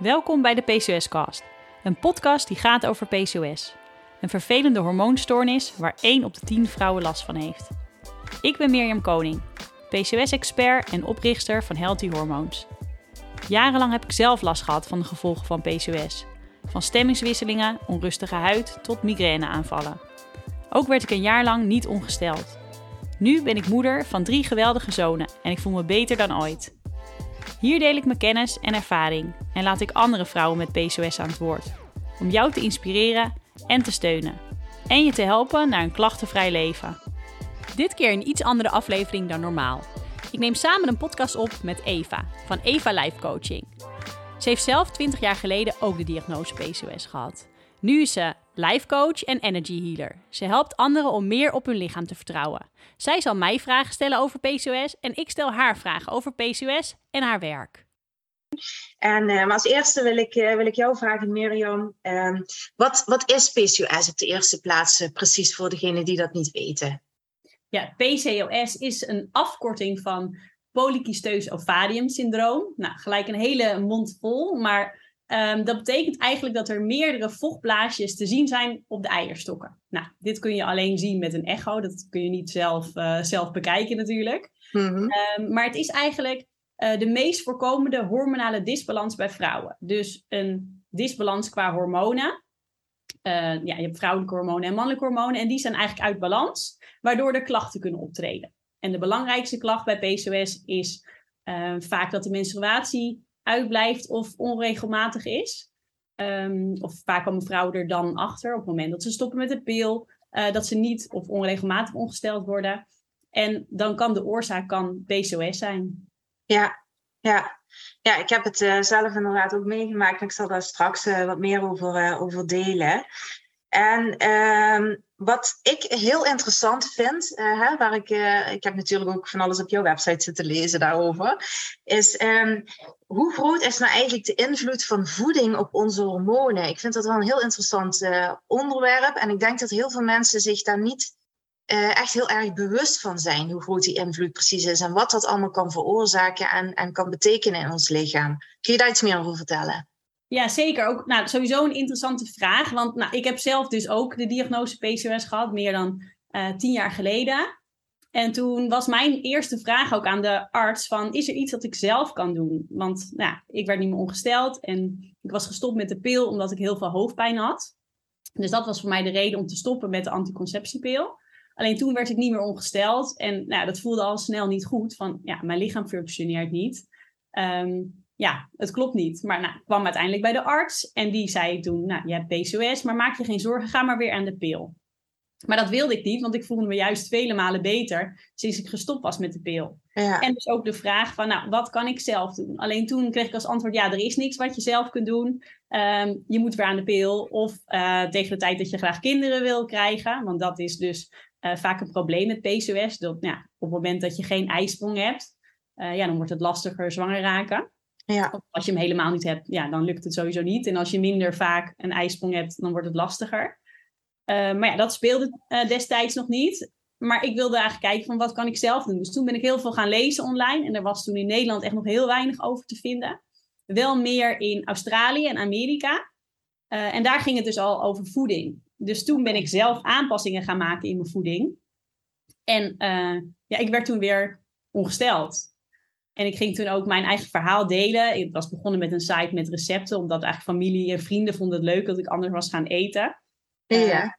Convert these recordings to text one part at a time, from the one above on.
Welkom bij de PCOS-cast, een podcast die gaat over PCOS. Een vervelende hormoonstoornis waar 1 op de 10 vrouwen last van heeft. Ik ben Mirjam Koning, PCOS-expert en oprichter van Healthy Hormones. Jarenlang heb ik zelf last gehad van de gevolgen van PCOS. Van stemmingswisselingen, onrustige huid tot migraineaanvallen. Ook werd ik een jaar lang niet ongesteld. Nu ben ik moeder van drie geweldige zonen en ik voel me beter dan ooit. Hier deel ik mijn kennis en ervaring en laat ik andere vrouwen met PCOS aan het woord. Om jou te inspireren en te steunen. En je te helpen naar een klachtenvrij leven. Dit keer een iets andere aflevering dan normaal. Ik neem samen een podcast op met Eva van Eva Life Coaching. Ze heeft zelf 20 jaar geleden ook de diagnose PCOS gehad. Nu is ze life coach en energy healer. Ze helpt anderen om meer op hun lichaam te vertrouwen. Zij zal mij vragen stellen over PCOS en ik stel haar vragen over PCOS en haar werk. En uh, maar als eerste wil ik, uh, wil ik jou vragen, Mirjam. Uh, wat, wat is PCOS op de eerste plaats, uh, precies voor degenen die dat niet weten? Ja, PCOS is een afkorting van polycysteus ovarium syndroom. Nou, gelijk een hele mond vol, maar Um, dat betekent eigenlijk dat er meerdere vochtblaasjes te zien zijn op de eierstokken. Nou, dit kun je alleen zien met een echo. Dat kun je niet zelf, uh, zelf bekijken natuurlijk. Mm -hmm. um, maar het is eigenlijk uh, de meest voorkomende hormonale disbalans bij vrouwen. Dus een disbalans qua hormonen. Uh, ja, je hebt vrouwelijke hormonen en mannelijke hormonen. En die zijn eigenlijk uit balans, waardoor er klachten kunnen optreden. En de belangrijkste klacht bij PCOS is vaak dat de menstruatie uitblijft of onregelmatig is. Um, of vaak komen vrouwen er dan achter op het moment dat ze stoppen met de pil, uh, dat ze niet of onregelmatig ongesteld worden. En dan kan de oorzaak kan PCOS zijn. Ja, ja. ja ik heb het uh, zelf inderdaad ook meegemaakt. Ik zal daar straks uh, wat meer over, over delen. En uh, wat ik heel interessant vind, hè, waar ik, uh, ik heb natuurlijk ook van alles op jouw website zitten lezen daarover, is um, hoe groot is nou eigenlijk de invloed van voeding op onze hormonen? Ik vind dat wel een heel interessant uh, onderwerp en ik denk dat heel veel mensen zich daar niet echt heel erg bewust van zijn, hoe groot die invloed precies is en wat dat allemaal kan veroorzaken en, en kan betekenen in ons lichaam. Kun je daar iets meer over vertellen? Ja, zeker. Ook nou, sowieso een interessante vraag. Want nou, ik heb zelf dus ook de diagnose PCOS gehad, meer dan uh, tien jaar geleden. En toen was mijn eerste vraag ook aan de arts van, is er iets dat ik zelf kan doen? Want nou, ik werd niet meer ongesteld en ik was gestopt met de pil omdat ik heel veel hoofdpijn had. Dus dat was voor mij de reden om te stoppen met de anticonceptiepil. Alleen toen werd ik niet meer ongesteld en nou, dat voelde al snel niet goed. Van ja, mijn lichaam functioneert niet. Um, ja, het klopt niet. Maar nou, ik kwam uiteindelijk bij de arts en die zei toen, nou, je hebt PCOS, maar maak je geen zorgen, ga maar weer aan de pil. Maar dat wilde ik niet, want ik voelde me juist vele malen beter sinds ik gestopt was met de pil. Ja. En dus ook de vraag van, nou, wat kan ik zelf doen? Alleen toen kreeg ik als antwoord, ja, er is niks wat je zelf kunt doen. Um, je moet weer aan de pil. Of uh, tegen de tijd dat je graag kinderen wil krijgen, want dat is dus uh, vaak een probleem met PCOS. Dat, ja, op het moment dat je geen ijsprong hebt, uh, ja, dan wordt het lastiger zwanger raken. Ja. Als je hem helemaal niet hebt, ja, dan lukt het sowieso niet. En als je minder vaak een ijsprong hebt, dan wordt het lastiger. Uh, maar ja, dat speelde uh, destijds nog niet. Maar ik wilde eigenlijk kijken van wat kan ik zelf doen. Dus toen ben ik heel veel gaan lezen online. En er was toen in Nederland echt nog heel weinig over te vinden. Wel meer in Australië en Amerika. Uh, en daar ging het dus al over voeding. Dus toen ben ik zelf aanpassingen gaan maken in mijn voeding. En ja, ik werd toen weer ongesteld. En ik ging toen ook mijn eigen verhaal delen. Ik was begonnen met een site met recepten, omdat eigenlijk familie en vrienden vonden het leuk dat ik anders was gaan eten. Ja. Uh,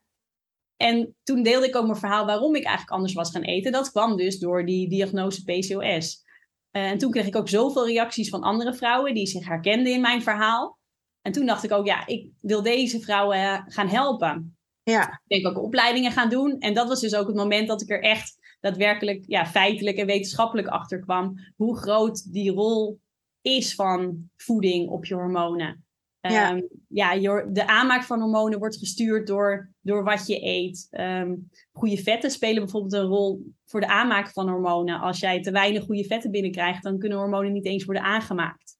en toen deelde ik ook mijn verhaal waarom ik eigenlijk anders was gaan eten. Dat kwam dus door die diagnose PCOS. Uh, en toen kreeg ik ook zoveel reacties van andere vrouwen die zich herkenden in mijn verhaal. En toen dacht ik ook, ja, ik wil deze vrouwen gaan helpen. Ja. Ik denk ook opleidingen gaan doen. En dat was dus ook het moment dat ik er echt daadwerkelijk ja, feitelijk en wetenschappelijk achter kwam hoe groot die rol is van voeding op je hormonen. Ja, um, ja de aanmaak van hormonen wordt gestuurd door, door wat je eet. Um, goede vetten spelen bijvoorbeeld een rol voor de aanmaak van hormonen. Als jij te weinig goede vetten binnenkrijgt, dan kunnen hormonen niet eens worden aangemaakt.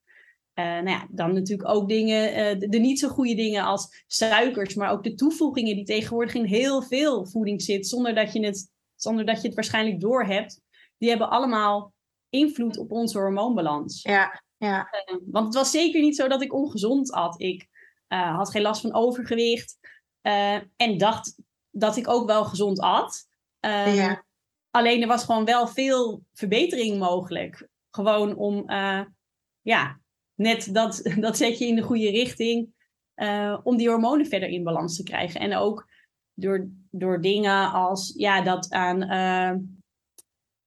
Uh, nou ja, dan natuurlijk ook dingen, uh, de, de, niet zo goede dingen als suikers, maar ook de toevoegingen die tegenwoordig in heel veel voeding zit, zonder dat je het zonder dat je het waarschijnlijk doorhebt, die hebben allemaal invloed op onze hormoonbalans. Ja, ja. Uh, want het was zeker niet zo dat ik ongezond at. Ik uh, had geen last van overgewicht uh, en dacht dat ik ook wel gezond at. Ehm, ja. Alleen er was gewoon wel veel verbetering mogelijk. Gewoon om, ja, net dat, dat zet je in de goede richting. om die hormonen verder in balans te krijgen. En ook door, door dingen als ja, dat aan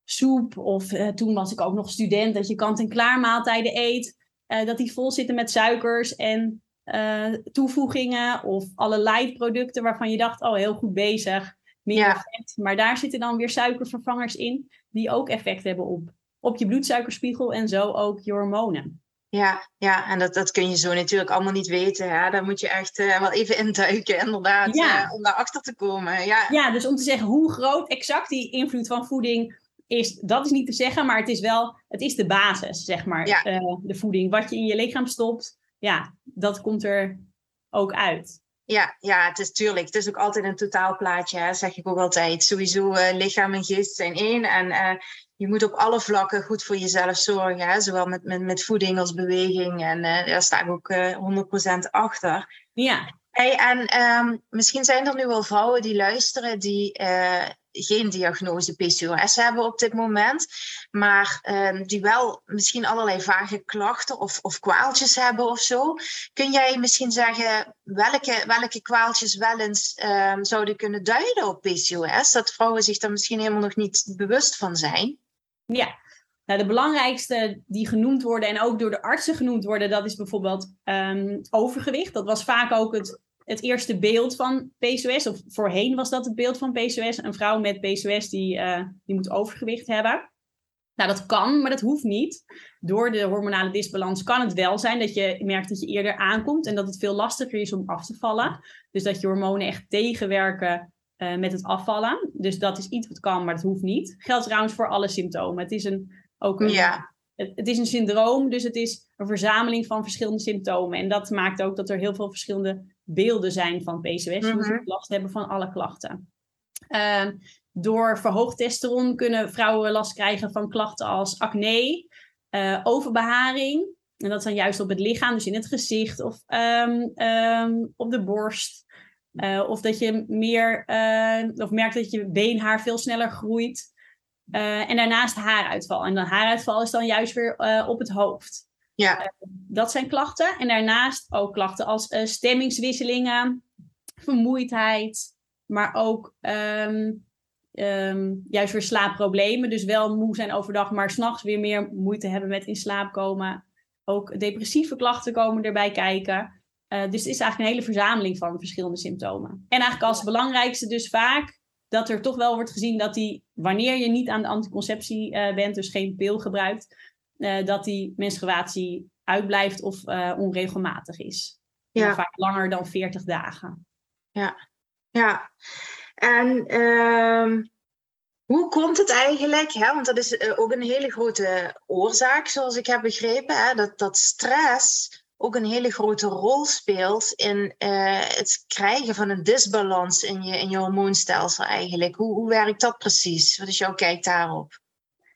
soep. Of uh, toen was ik ook nog student, dat je kant-en-klaar maaltijden eet. Uh, dat die vol zitten met suikers en toevoegingen. Of allerlei producten waarvan je dacht, oh heel goed bezig. Meer Ja. vet. Maar daar zitten dan weer suikervervangers in. Die ook effect hebben op, op je bloedsuikerspiegel en zo ook je hormonen. Ja, ja, en dat, dat kun je zo natuurlijk allemaal niet weten. Hè? Daar moet je echt eh, wel even induiken, inderdaad, Ja. eh, om daarachter te komen. Ja, Ja, dus om te zeggen hoe groot exact die invloed van voeding is, dat is niet te zeggen, maar het is wel, het is de basis, zeg maar, Ja. eh, de voeding. Wat je in je lichaam stopt, ja, dat komt er ook uit. ja, ja, het is tuurlijk. Het is ook altijd een totaalplaatje, hè? zeg ik ook altijd. Sowieso lichaam en geest zijn één. En je moet op alle vlakken goed voor jezelf zorgen. Hè? Zowel met, met, met voeding als beweging. En eh, daar sta ik ook eh 100% achter. Ja, Hey, en ehm, misschien zijn er nu wel vrouwen die luisteren die eh, geen diagnose PCOS hebben op dit moment, maar ehm, die wel misschien allerlei vage klachten of, of kwaaltjes hebben of zo. Kun jij misschien zeggen welke, welke kwaaltjes wel eens ehm, zouden kunnen duiden op PCOS? Dat vrouwen zich daar misschien helemaal nog niet bewust van zijn. Ja. Nou, de belangrijkste die genoemd worden en ook door de artsen genoemd worden, dat is bijvoorbeeld ehm, overgewicht. Dat was vaak ook het, het eerste beeld van PCOS, of voorheen was dat het beeld van PCOS. Een vrouw met PCOS die, eh, die moet overgewicht hebben. Nou, dat kan, maar dat hoeft niet. Door de hormonale disbalans kan het wel zijn dat je merkt dat je eerder aankomt en dat het veel lastiger is om af te vallen. Dus dat je hormonen echt tegenwerken eh, met het afvallen. Dus dat is iets wat kan, maar dat hoeft niet. Geldt trouwens voor alle symptomen. Het is een, ook een, Ja, het, het is een syndroom, dus het is een verzameling van verschillende symptomen. En dat maakt ook dat er heel veel verschillende beelden zijn van PCOS. Je moet Mhm. ook last hebben van alle klachten. Ehm, door verhoogd testosteron kunnen vrouwen last krijgen van klachten als acne, eh, overbeharing. En dat is dan juist op het lichaam, dus in het gezicht of ehm, ehm, op de borst. Eh, of dat je meer, eh, of merkt dat je beenhaar veel sneller groeit. Eh, en daarnaast haaruitval. En dan haaruitval is dan juist weer op het hoofd. ja, Dat zijn klachten. En daarnaast ook klachten als stemmingswisselingen, vermoeidheid, maar ook ehm, ehm, juist weer slaapproblemen. Dus wel moe zijn overdag, maar s'nachts weer meer moeite hebben met in slaap komen. Ook depressieve klachten komen erbij kijken. Eh, dus het is eigenlijk een hele verzameling van verschillende symptomen. En eigenlijk als belangrijkste dus vaak dat er toch wel wordt gezien dat die, wanneer je niet aan de anticonceptie eh, bent, dus geen pil gebruikt, eh, dat die menstruatie uitblijft of onregelmatig is. Ja. Vaak langer dan 40 dagen. ja. En ehm, hoe komt het eigenlijk? Hè? Want dat is ook een hele grote oorzaak, zoals ik heb begrepen. Hè? Dat, dat stress ook een hele grote rol speelt in eh, het krijgen van een disbalans in je, in je hormoonstelsel eigenlijk. Hoe, hoe werkt dat precies? Wat is jouw kijk daarop?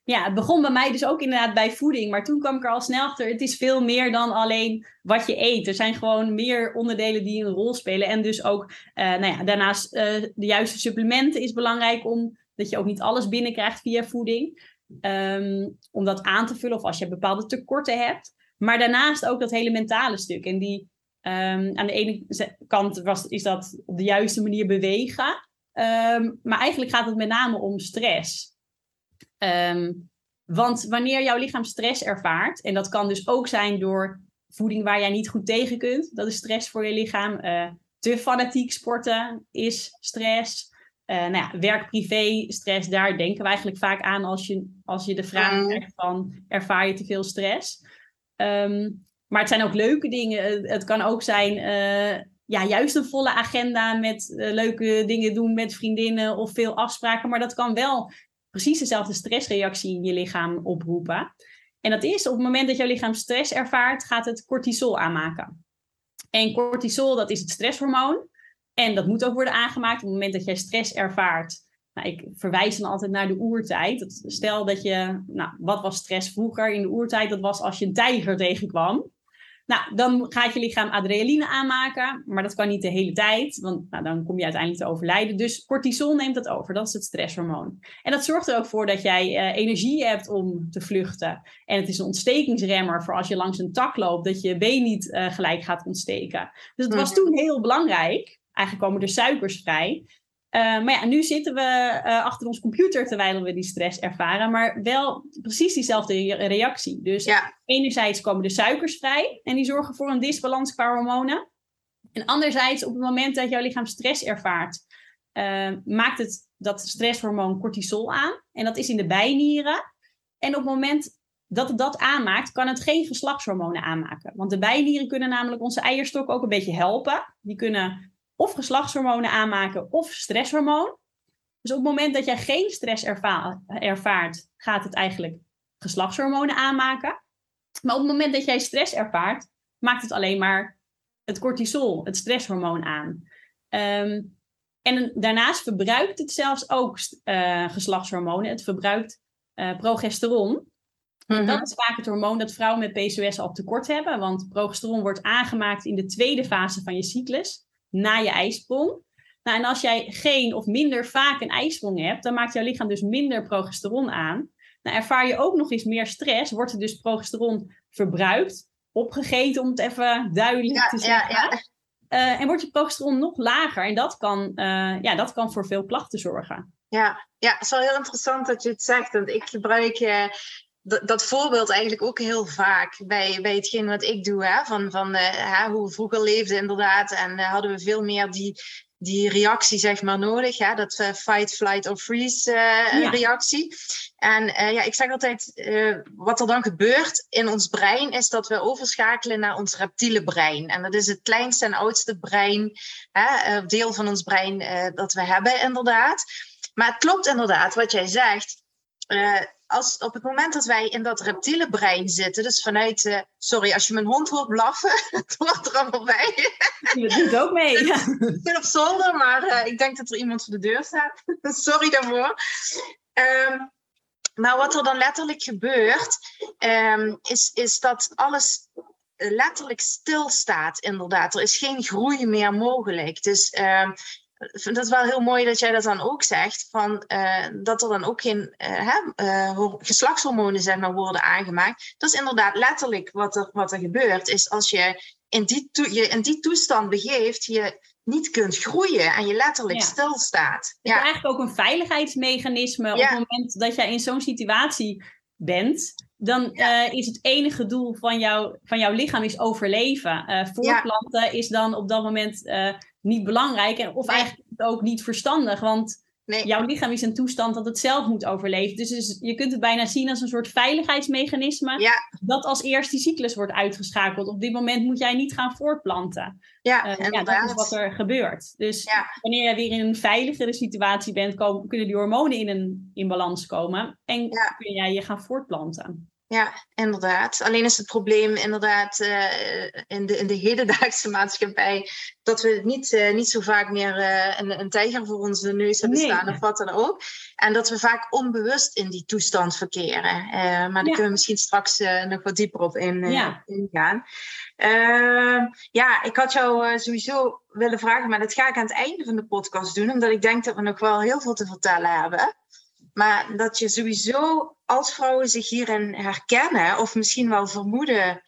Ja, het begon bij mij dus ook inderdaad bij voeding. Maar toen kwam ik er al snel achter. Het is veel meer dan alleen wat je eet. Er zijn gewoon meer onderdelen die een rol spelen. En dus ook, eh, nou ja, daarnaast eh, de juiste supplementen is belangrijk. Om, dat je ook niet alles binnenkrijgt via voeding. Ehm, om dat aan te vullen of als je bepaalde tekorten hebt. Maar daarnaast ook dat hele mentale stuk. En die ehm, aan de ene kant was, is dat op de juiste manier bewegen. Ehm, maar eigenlijk gaat het met name om stress. Ehm, want wanneer jouw lichaam stress ervaart, en dat kan dus ook zijn door voeding waar jij niet goed tegen kunt, dat is stress voor je lichaam. Eh, te fanatiek sporten is stress. Eh, nou ja, werk-privé stress, daar denken we eigenlijk vaak aan als je, als je de vraag Mm. krijgt van ervaar je te veel stress. Ehm, maar het zijn ook leuke dingen. Het, kan ook zijn eh, ja, juist een volle agenda met eh, leuke dingen doen met vriendinnen of veel afspraken. Maar dat kan wel precies dezelfde stressreactie in je lichaam oproepen. En dat is op het moment dat jouw lichaam stress ervaart, gaat het cortisol aanmaken. En cortisol, dat is het stresshormoon. En dat moet ook worden aangemaakt op het moment dat jij stress ervaart. Nou, ik verwijs dan altijd naar de oertijd. Stel dat je, nou, wat was stress vroeger in de oertijd? Dat was als je een tijger tegenkwam. Nou, dan gaat je lichaam adrenaline aanmaken, maar dat kan niet de hele tijd, want nou, dan kom je uiteindelijk te overlijden. Dus cortisol neemt dat over, dat is het stresshormoon. En dat zorgt er ook voor dat jij uh, energie hebt om te vluchten. En het is een ontstekingsremmer voor als je langs een tak loopt, dat je been niet uh, gelijk gaat ontsteken. Dus het was toen heel belangrijk. Eigenlijk komen er suikers vrij. Uh, maar ja, nu zitten we uh, achter ons computer terwijl we die stress ervaren, maar wel precies diezelfde reactie. Dus ja. enerzijds komen de suikers vrij en die zorgen voor een disbalans qua hormonen. En anderzijds, op het moment dat jouw lichaam stress ervaart, uh, maakt het dat stresshormoon cortisol aan. En dat is in de bijnieren. En op het moment dat het dat aanmaakt, kan het geen geslachtshormonen aanmaken. Want de bijnieren kunnen namelijk onze eierstok ook een beetje helpen. Die kunnen of geslachtshormonen aanmaken of stresshormoon. Dus op het moment dat jij geen stress erva ervaart, gaat het eigenlijk geslachtshormonen aanmaken. Maar op het moment dat jij stress ervaart, maakt het alleen maar het cortisol, het stresshormoon aan. Um, en daarnaast verbruikt het zelfs ook uh, geslachtshormonen. Het verbruikt uh, progesteron. Mm -hmm. Dat is vaak het hormoon dat vrouwen met PCOS al tekort hebben. Want progesteron wordt aangemaakt in de tweede fase van je cyclus na je ijsprong. Nou, en als jij geen of minder vaak een ijsprong hebt, dan maakt jouw lichaam dus minder progesteron aan. Nou, ervaar je ook nog eens meer stress, wordt er dus progesteron verbruikt, opgegeten om het even duidelijk ja, te zeggen. Ja, ja. Uh, en wordt je progesteron nog lager en dat kan, uh, ja, dat kan voor veel klachten zorgen. Ja, ja, het is wel heel interessant dat je het zegt. Want ik gebruik uh, dat voorbeeld eigenlijk ook heel vaak bij, bij hetgeen wat ik doe. Hè? Van, van uh, hoe we vroeger leefden inderdaad. En uh, hadden we veel meer die, die reactie zeg maar nodig. Hè? Dat uh, fight, flight of freeze ja. reactie. En ja, ik zeg altijd, wat er dan gebeurt in ons brein... is dat we overschakelen naar ons reptiele brein. En dat is het kleinste en oudste brein, hè? deel van ons brein dat we hebben inderdaad. Maar het klopt inderdaad wat jij zegt... Uh, als op het moment dat wij in dat reptiele brein zitten, dus vanuit, uh, sorry, als je mijn hond hoort blaffen, het hoort er allemaal bij. Dat doet ook mee. Ik ben op zolder, maar uh, ik denk dat er iemand voor de deur staat. sorry daarvoor. Um, maar wat er dan letterlijk gebeurt, um, is, is dat alles letterlijk stilstaat, inderdaad. Er is geen groei meer mogelijk. Dus um, ik vind het wel heel mooi dat jij dat dan ook zegt. Van, uh, dat er dan ook geen uh, uh, geslachtshormonen zeg maar, worden aangemaakt. Dat is inderdaad letterlijk wat er, wat er gebeurt. Is als je in die, je in die toestand begeeft, je niet kunt groeien en je letterlijk ja. stilstaat. Het ja. is eigenlijk ook een veiligheidsmechanisme. Ja. Op het moment dat jij in zo'n situatie bent, dan ja. uh, is het enige doel van, jou, van jouw lichaam is overleven. Uh, voortplanten ja. is dan op dat moment uh, niet belangrijk en, of nee. eigenlijk ook niet verstandig. Want nee. jouw lichaam is in toestand dat het zelf moet overleven. Dus, dus, je kunt het bijna zien als een soort veiligheidsmechanisme. Ja. Dat als eerst die cyclus wordt uitgeschakeld. Op dit moment moet jij niet gaan voortplanten. Ja, ja dat is wat er gebeurt. Dus wanneer jij weer in een veiligere situatie bent, komen, kunnen die hormonen in een in balans komen. En kun jij je gaan voortplanten. Ja, inderdaad. Alleen is het probleem inderdaad uh, in, de, in de hedendaagse maatschappij dat we niet, uh, niet zo vaak meer uh, een, een tijger voor onze neus hebben nee. staan of wat dan ook. En dat we vaak onbewust in die toestand verkeren. maar daar ja. kunnen we misschien straks nog wat dieper op in, ja. ingaan. Ehm, ja, ik had jou sowieso willen vragen, maar dat ga ik aan het einde van de podcast doen, omdat ik denk dat we nog wel heel veel te vertellen hebben. Maar dat je sowieso als vrouwen zich hierin herkennen, of misschien wel vermoeden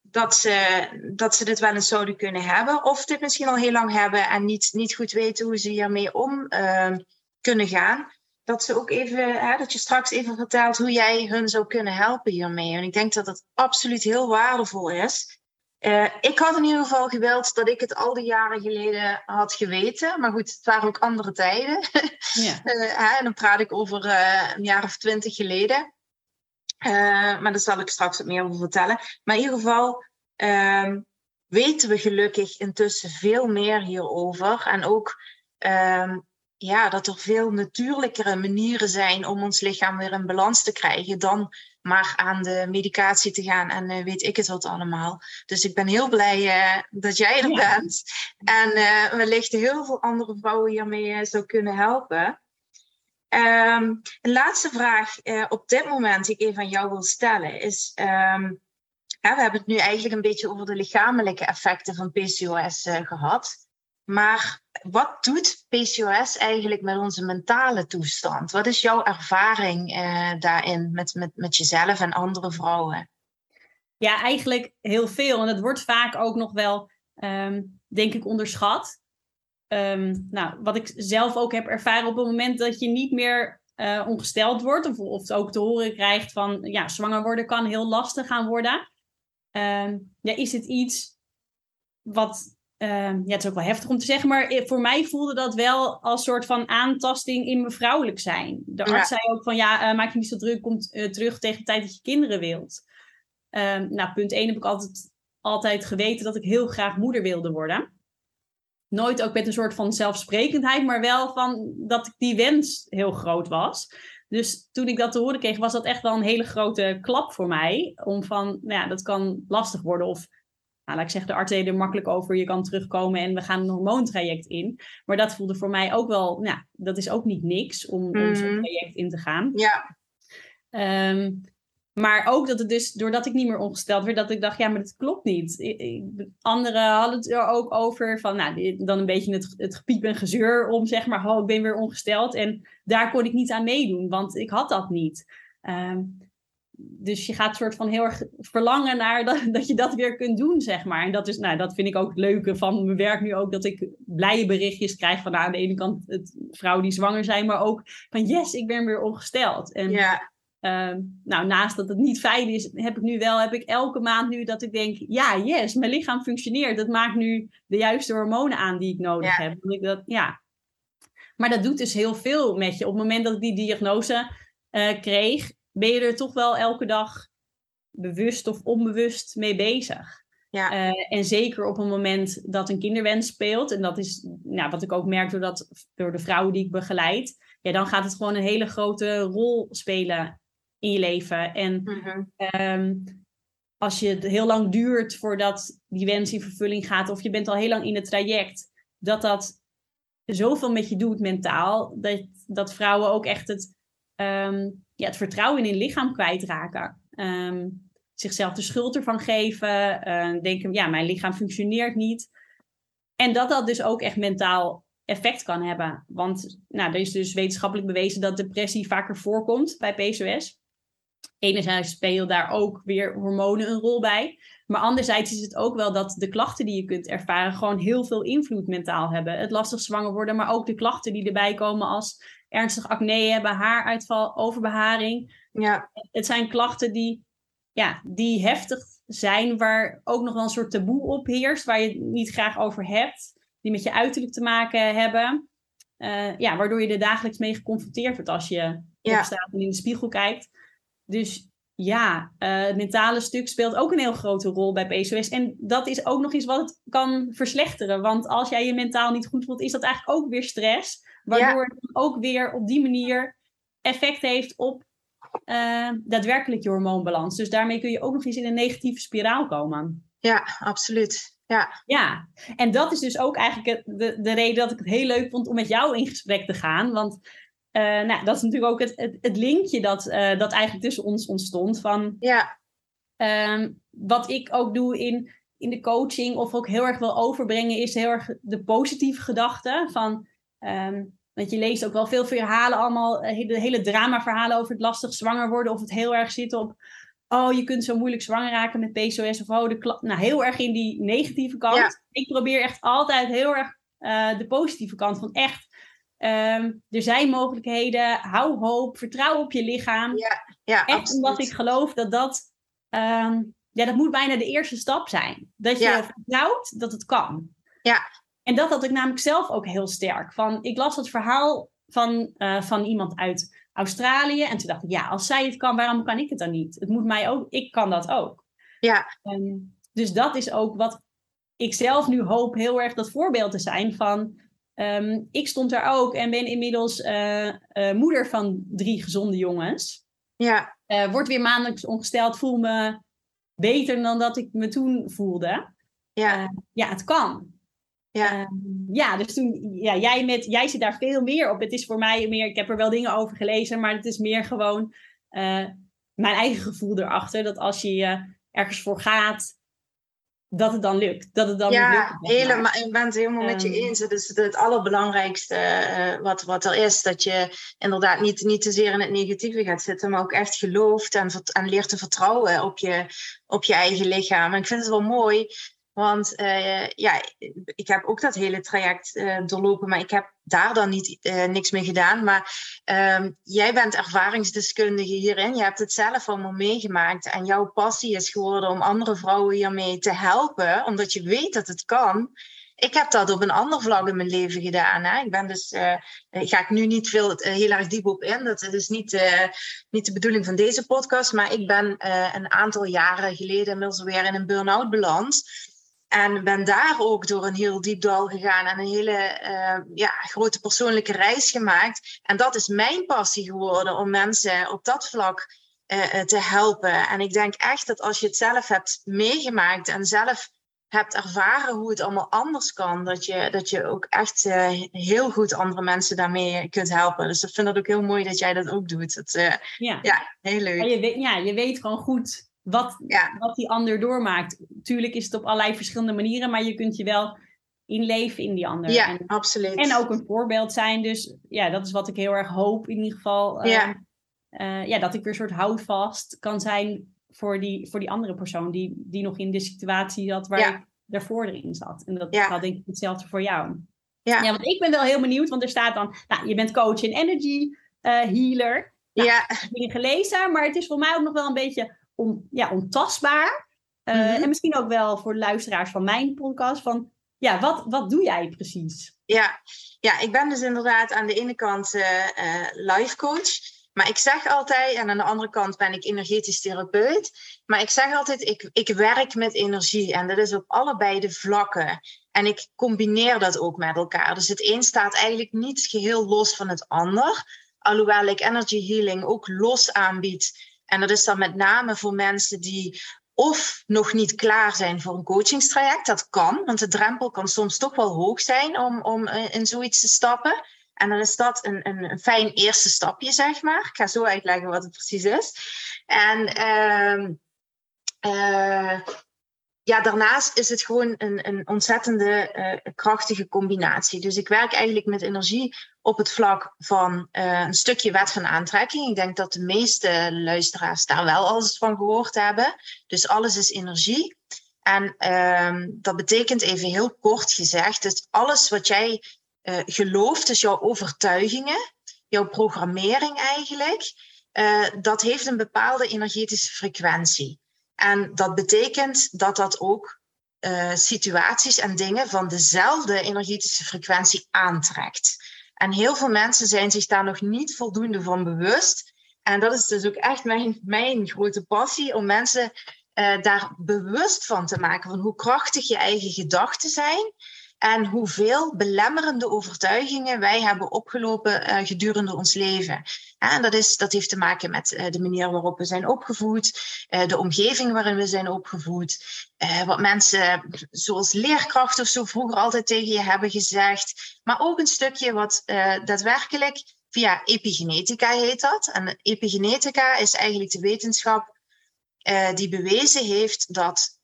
dat ze, dat ze dit wel eens zouden kunnen hebben, of dit misschien al heel lang hebben en niet, niet goed weten hoe ze hiermee om uh, kunnen gaan. Dat ze ook even, hè, dat je straks even vertelt hoe jij hun zou kunnen helpen hiermee. En ik denk dat het absoluut heel waardevol is. Uh, ik had in ieder geval gewild dat ik het al die jaren geleden had geweten. Maar goed, het waren ook andere tijden. Ja. uh, en dan praat ik over uh, een jaar of twintig geleden. maar daar zal ik straks wat meer over vertellen. Maar in ieder geval ehm, weten we gelukkig intussen veel meer hierover. En ook ehm, ja, dat er veel natuurlijkere manieren zijn om ons lichaam weer in balans te krijgen dan maar aan de medicatie te gaan en uh, weet ik het wat allemaal. Dus ik ben heel blij uh, dat jij er ja. bent. En uh, wellicht heel veel andere vrouwen hiermee zou kunnen helpen. Ehm, een laatste vraag op dit moment die ik even aan jou wil stellen is... Ehm, we hebben het nu eigenlijk een beetje over de lichamelijke effecten van PCOS gehad. Maar wat doet PCOS eigenlijk met onze mentale toestand? Wat is jouw ervaring uh, daarin met, met, met jezelf en andere vrouwen? Ja, eigenlijk heel veel. En dat wordt vaak ook nog wel, um, denk ik, onderschat. Um, nou, wat ik zelf ook heb ervaren op het moment dat je niet meer uh, ongesteld wordt, of, of ook te horen krijgt van ja, zwanger worden kan heel lastig gaan worden. Um, ja, is het iets wat ja, het is ook wel heftig om te zeggen, maar voor mij voelde dat wel als soort van aantasting in mijn vrouwelijk zijn. De arts zei ook van ja, uh, maak je niet zo druk, kom uh, terug tegen de tijd dat je kinderen wilt. Um, nou, punt 1 heb ik altijd, altijd geweten dat ik heel graag moeder wilde worden. Nooit ook met een soort van zelfsprekendheid, maar wel van dat die wens heel groot was. Dus toen ik dat te horen kreeg, was dat echt wel een hele grote klap voor mij. Om van, nou ja, dat kan lastig worden. Of, nou, laat ik zeggen, de arts deed er makkelijk over. Je kan terugkomen en we gaan een hormoontraject in. Maar dat voelde voor mij ook wel, nou, dat is ook niet niks om, mm. om zo'n traject in te gaan. Ja. Um, maar ook dat het dus, doordat ik niet meer ongesteld werd, dat ik dacht, ja, maar dat klopt niet. Anderen hadden het er ook over van, nou, dan een beetje het, het gepiep en gezeur om, zeg maar, oh, ik ben weer ongesteld. En daar kon ik niet aan meedoen, want ik had dat niet. Um, dus je gaat soort van heel erg verlangen naar dat, dat je dat weer kunt doen, zeg maar. En dat, is, nou, dat vind ik ook het leuke van mijn werk nu ook, dat ik blije berichtjes krijg van nou, aan de ene kant het, vrouwen die zwanger zijn, maar ook van yes, ik ben weer ongesteld. En, ja. Uh, nou, naast dat het niet fijn is, heb ik nu wel, heb ik elke maand nu dat ik denk, ja, yes, mijn lichaam functioneert. Dat maakt nu de juiste hormonen aan die ik nodig ja. heb. Ik dat, ja. Maar dat doet dus heel veel met je. Op het moment dat ik die diagnose uh, kreeg, ben je er toch wel elke dag bewust of onbewust mee bezig. Ja. Uh, en zeker op een moment dat een kinderwens speelt, en dat is nou, wat ik ook merk door, dat, door de vrouwen die ik begeleid, ja, dan gaat het gewoon een hele grote rol spelen in je leven. En mm-hmm. um, als je het heel lang duurt voordat die wens in vervulling gaat, of je bent al heel lang in het traject, dat dat zoveel met je doet mentaal, dat, dat vrouwen ook echt het, um, ja, het vertrouwen in hun lichaam kwijtraken. Um, zichzelf de schuld ervan geven, uh, denken, ja, mijn lichaam functioneert niet. En dat dat dus ook echt mentaal effect kan hebben. Want nou, er is dus wetenschappelijk bewezen dat depressie vaker voorkomt bij PCOS. Enerzijds spelen daar ook weer hormonen een rol bij. Maar anderzijds is het ook wel dat de klachten die je kunt ervaren gewoon heel veel invloed mentaal hebben. Het lastig zwanger worden, maar ook de klachten die erbij komen als ernstig acne hebben, haaruitval, overbeharing. Ja. Het zijn klachten die, ja, die heftig zijn, waar ook nog wel een soort taboe op heerst, waar je het niet graag over hebt, die met je uiterlijk te maken hebben. Uh, ja, waardoor je er dagelijks mee geconfronteerd wordt als je Ja. opstaat en in de spiegel kijkt. Dus ja, eh, het mentale stuk speelt ook een heel grote rol bij PCOS. En dat is ook nog iets wat het kan verslechteren. Want als jij je mentaal niet goed voelt, is dat eigenlijk ook weer stress. Waardoor het ook weer op die manier effect heeft op eh, daadwerkelijk je hormoonbalans. Dus daarmee kun je ook nog eens in een negatieve spiraal komen. Ja, absoluut. Ja. Ja, en dat is dus ook eigenlijk de, de reden dat ik het heel leuk vond om met jou in gesprek te gaan. Want eh, nou, dat is natuurlijk ook het, het, het linkje dat, eh, dat eigenlijk tussen ons ontstond. Van Ja, Ehm, wat ik ook doe in, in de coaching, of ook heel erg wil overbrengen, is heel erg de positieve gedachte. Van, ehm, want je leest ook wel veel verhalen, allemaal eh, hele, hele drama-verhalen over het lastig zwanger worden, of het heel erg zit op. Oh, je kunt zo moeilijk zwanger raken met PCOS. Of oh, de nou, heel erg in die negatieve kant. Ja. Ik probeer echt altijd heel erg de positieve kant van echt. Ehm, er zijn mogelijkheden. Hou hoop. Vertrouw op je lichaam. ja, Echt absoluut. omdat ik geloof dat dat, ehm, ja, dat moet bijna de eerste stap zijn. Dat je Ja. vertrouwt dat het kan. Ja. En dat had ik namelijk zelf ook heel sterk. Van, ik las het verhaal van, eh, van iemand uit Australië. En toen dacht ik, ja, als zij het kan, waarom kan ik het dan niet? Het moet mij ook, ik kan dat ook. Ja, Ehm, dus dat is ook wat ik zelf nu hoop heel erg dat voorbeeld te zijn van. Ehm, ik stond daar ook en ben inmiddels eh, eh, moeder van drie gezonde jongens. ja, Eh, word weer maandelijks ongesteld, voel me beter dan dat ik me toen voelde. ja, ja, het kan. Ja. Ehm, ja, dus toen, ja, jij, met, jij zit daar veel meer op. Het is voor mij meer, ik heb er wel dingen over gelezen, maar het is meer gewoon uh, mijn eigen gevoel erachter. Dat als je uh, ergens voor gaat, dat het dan lukt. Dat het dan ja, lukt, helemaal, ik ben het helemaal met je ehm. eens. Het is het allerbelangrijkste uh, wat, wat er is. Dat je inderdaad niet, niet te zeer in het negatieve gaat zitten, maar ook echt gelooft en, en leert te vertrouwen op je, op je eigen lichaam. En ik vind het wel mooi want uh, ja, ik heb ook dat hele traject uh, doorlopen, maar ik heb daar dan niet, uh, niks mee gedaan. Maar um, jij bent ervaringsdeskundige hierin. Je hebt het zelf allemaal meegemaakt. En jouw passie is geworden om andere vrouwen hiermee te helpen, omdat je weet dat het kan. Ik heb dat op een ander vlak in mijn leven gedaan. Hè. Ik ben dus, ga ik nu niet veel, heel erg diep op in. Dat is niet, niet de bedoeling van deze podcast. Maar ik ben een aantal jaren geleden inmiddels weer in een burn-out beland. En ben daar ook door een heel diep dal gegaan en een hele uh, ja, grote persoonlijke reis gemaakt. En dat is mijn passie geworden om mensen op dat vlak uh, te helpen. En ik denk echt dat als je het zelf hebt meegemaakt en zelf hebt ervaren hoe het allemaal anders kan, dat je, dat je ook echt uh, heel goed andere mensen daarmee kunt helpen. Dus ik vind dat ook heel mooi dat jij dat ook doet. Dat, ja. ja, heel leuk. Ja je, weet, ja, je weet gewoon goed wat, wat die ander doormaakt. Tuurlijk is het op allerlei verschillende manieren, maar je kunt je wel inleven in die ander. Ja, en, absoluut. En ook een voorbeeld zijn. Dus ja, dat is wat ik heel erg hoop in ieder geval. Ja, uh, ja dat ik weer een soort houvast kan zijn voor die, voor die andere persoon die, die nog in de situatie zat waar ik daarvoor erin zat. En dat ja. denk ik hetzelfde voor jou. Ja. ja, want ik ben wel heel benieuwd, want er staat dan, nou, je bent coach en energy uh, healer. Nou, ja. Ik heb gelezen, maar het is voor mij ook nog wel een beetje on, ja, ontastbaar. Uh, mm En misschien ook wel voor luisteraars van mijn podcast. Van ja, wat, wat doe jij precies? Ja, ja, ik ben dus inderdaad aan de ene kant uh, life coach. Maar ik zeg altijd, en aan de andere kant ben ik energetisch therapeut. Maar ik zeg altijd, ik, ik werk met energie. En dat is op allebei de vlakken. En ik combineer dat ook met elkaar. Dus het een staat eigenlijk niet geheel los van het ander. Alhoewel ik energy healing ook los aanbied en dat is dan met name voor mensen die of nog niet klaar zijn voor een coachingstraject. Dat kan, want de drempel kan soms toch wel hoog zijn om, om eh, in zoiets te stappen. En dan is dat een, een, een fijn eerste stapje, zeg maar. Ik ga zo uitleggen wat het precies is. En uh, ja, daarnaast is het gewoon een, een ontzettende uh, krachtige combinatie. Dus ik werk eigenlijk met energie op het vlak van uh, een stukje wet van aantrekking. Ik denk dat de meeste luisteraars daar wel alles van gehoord hebben. Dus alles is energie. En uh, dat betekent even heel kort gezegd, dat alles wat jij uh, gelooft, dus jouw overtuigingen, jouw programmering eigenlijk, dat heeft een bepaalde energetische frequentie. En dat betekent dat dat ook uh, situaties en dingen van dezelfde energetische frequentie aantrekt. En heel veel mensen zijn zich daar nog niet voldoende van bewust. En dat is dus ook echt mijn, mijn grote passie om mensen uh, daar bewust van te maken van hoe krachtig je eigen gedachten zijn en hoeveel belemmerende overtuigingen wij hebben opgelopen uh, gedurende ons leven. En dat, is, dat heeft te maken met uh, de manier waarop we zijn opgevoed, uh, de omgeving waarin we zijn opgevoed, wat mensen zoals leerkrachten of zo vroeger altijd tegen je hebben gezegd, maar ook een stukje wat daadwerkelijk via epigenetica heet dat. En epigenetica is eigenlijk de wetenschap die bewezen heeft dat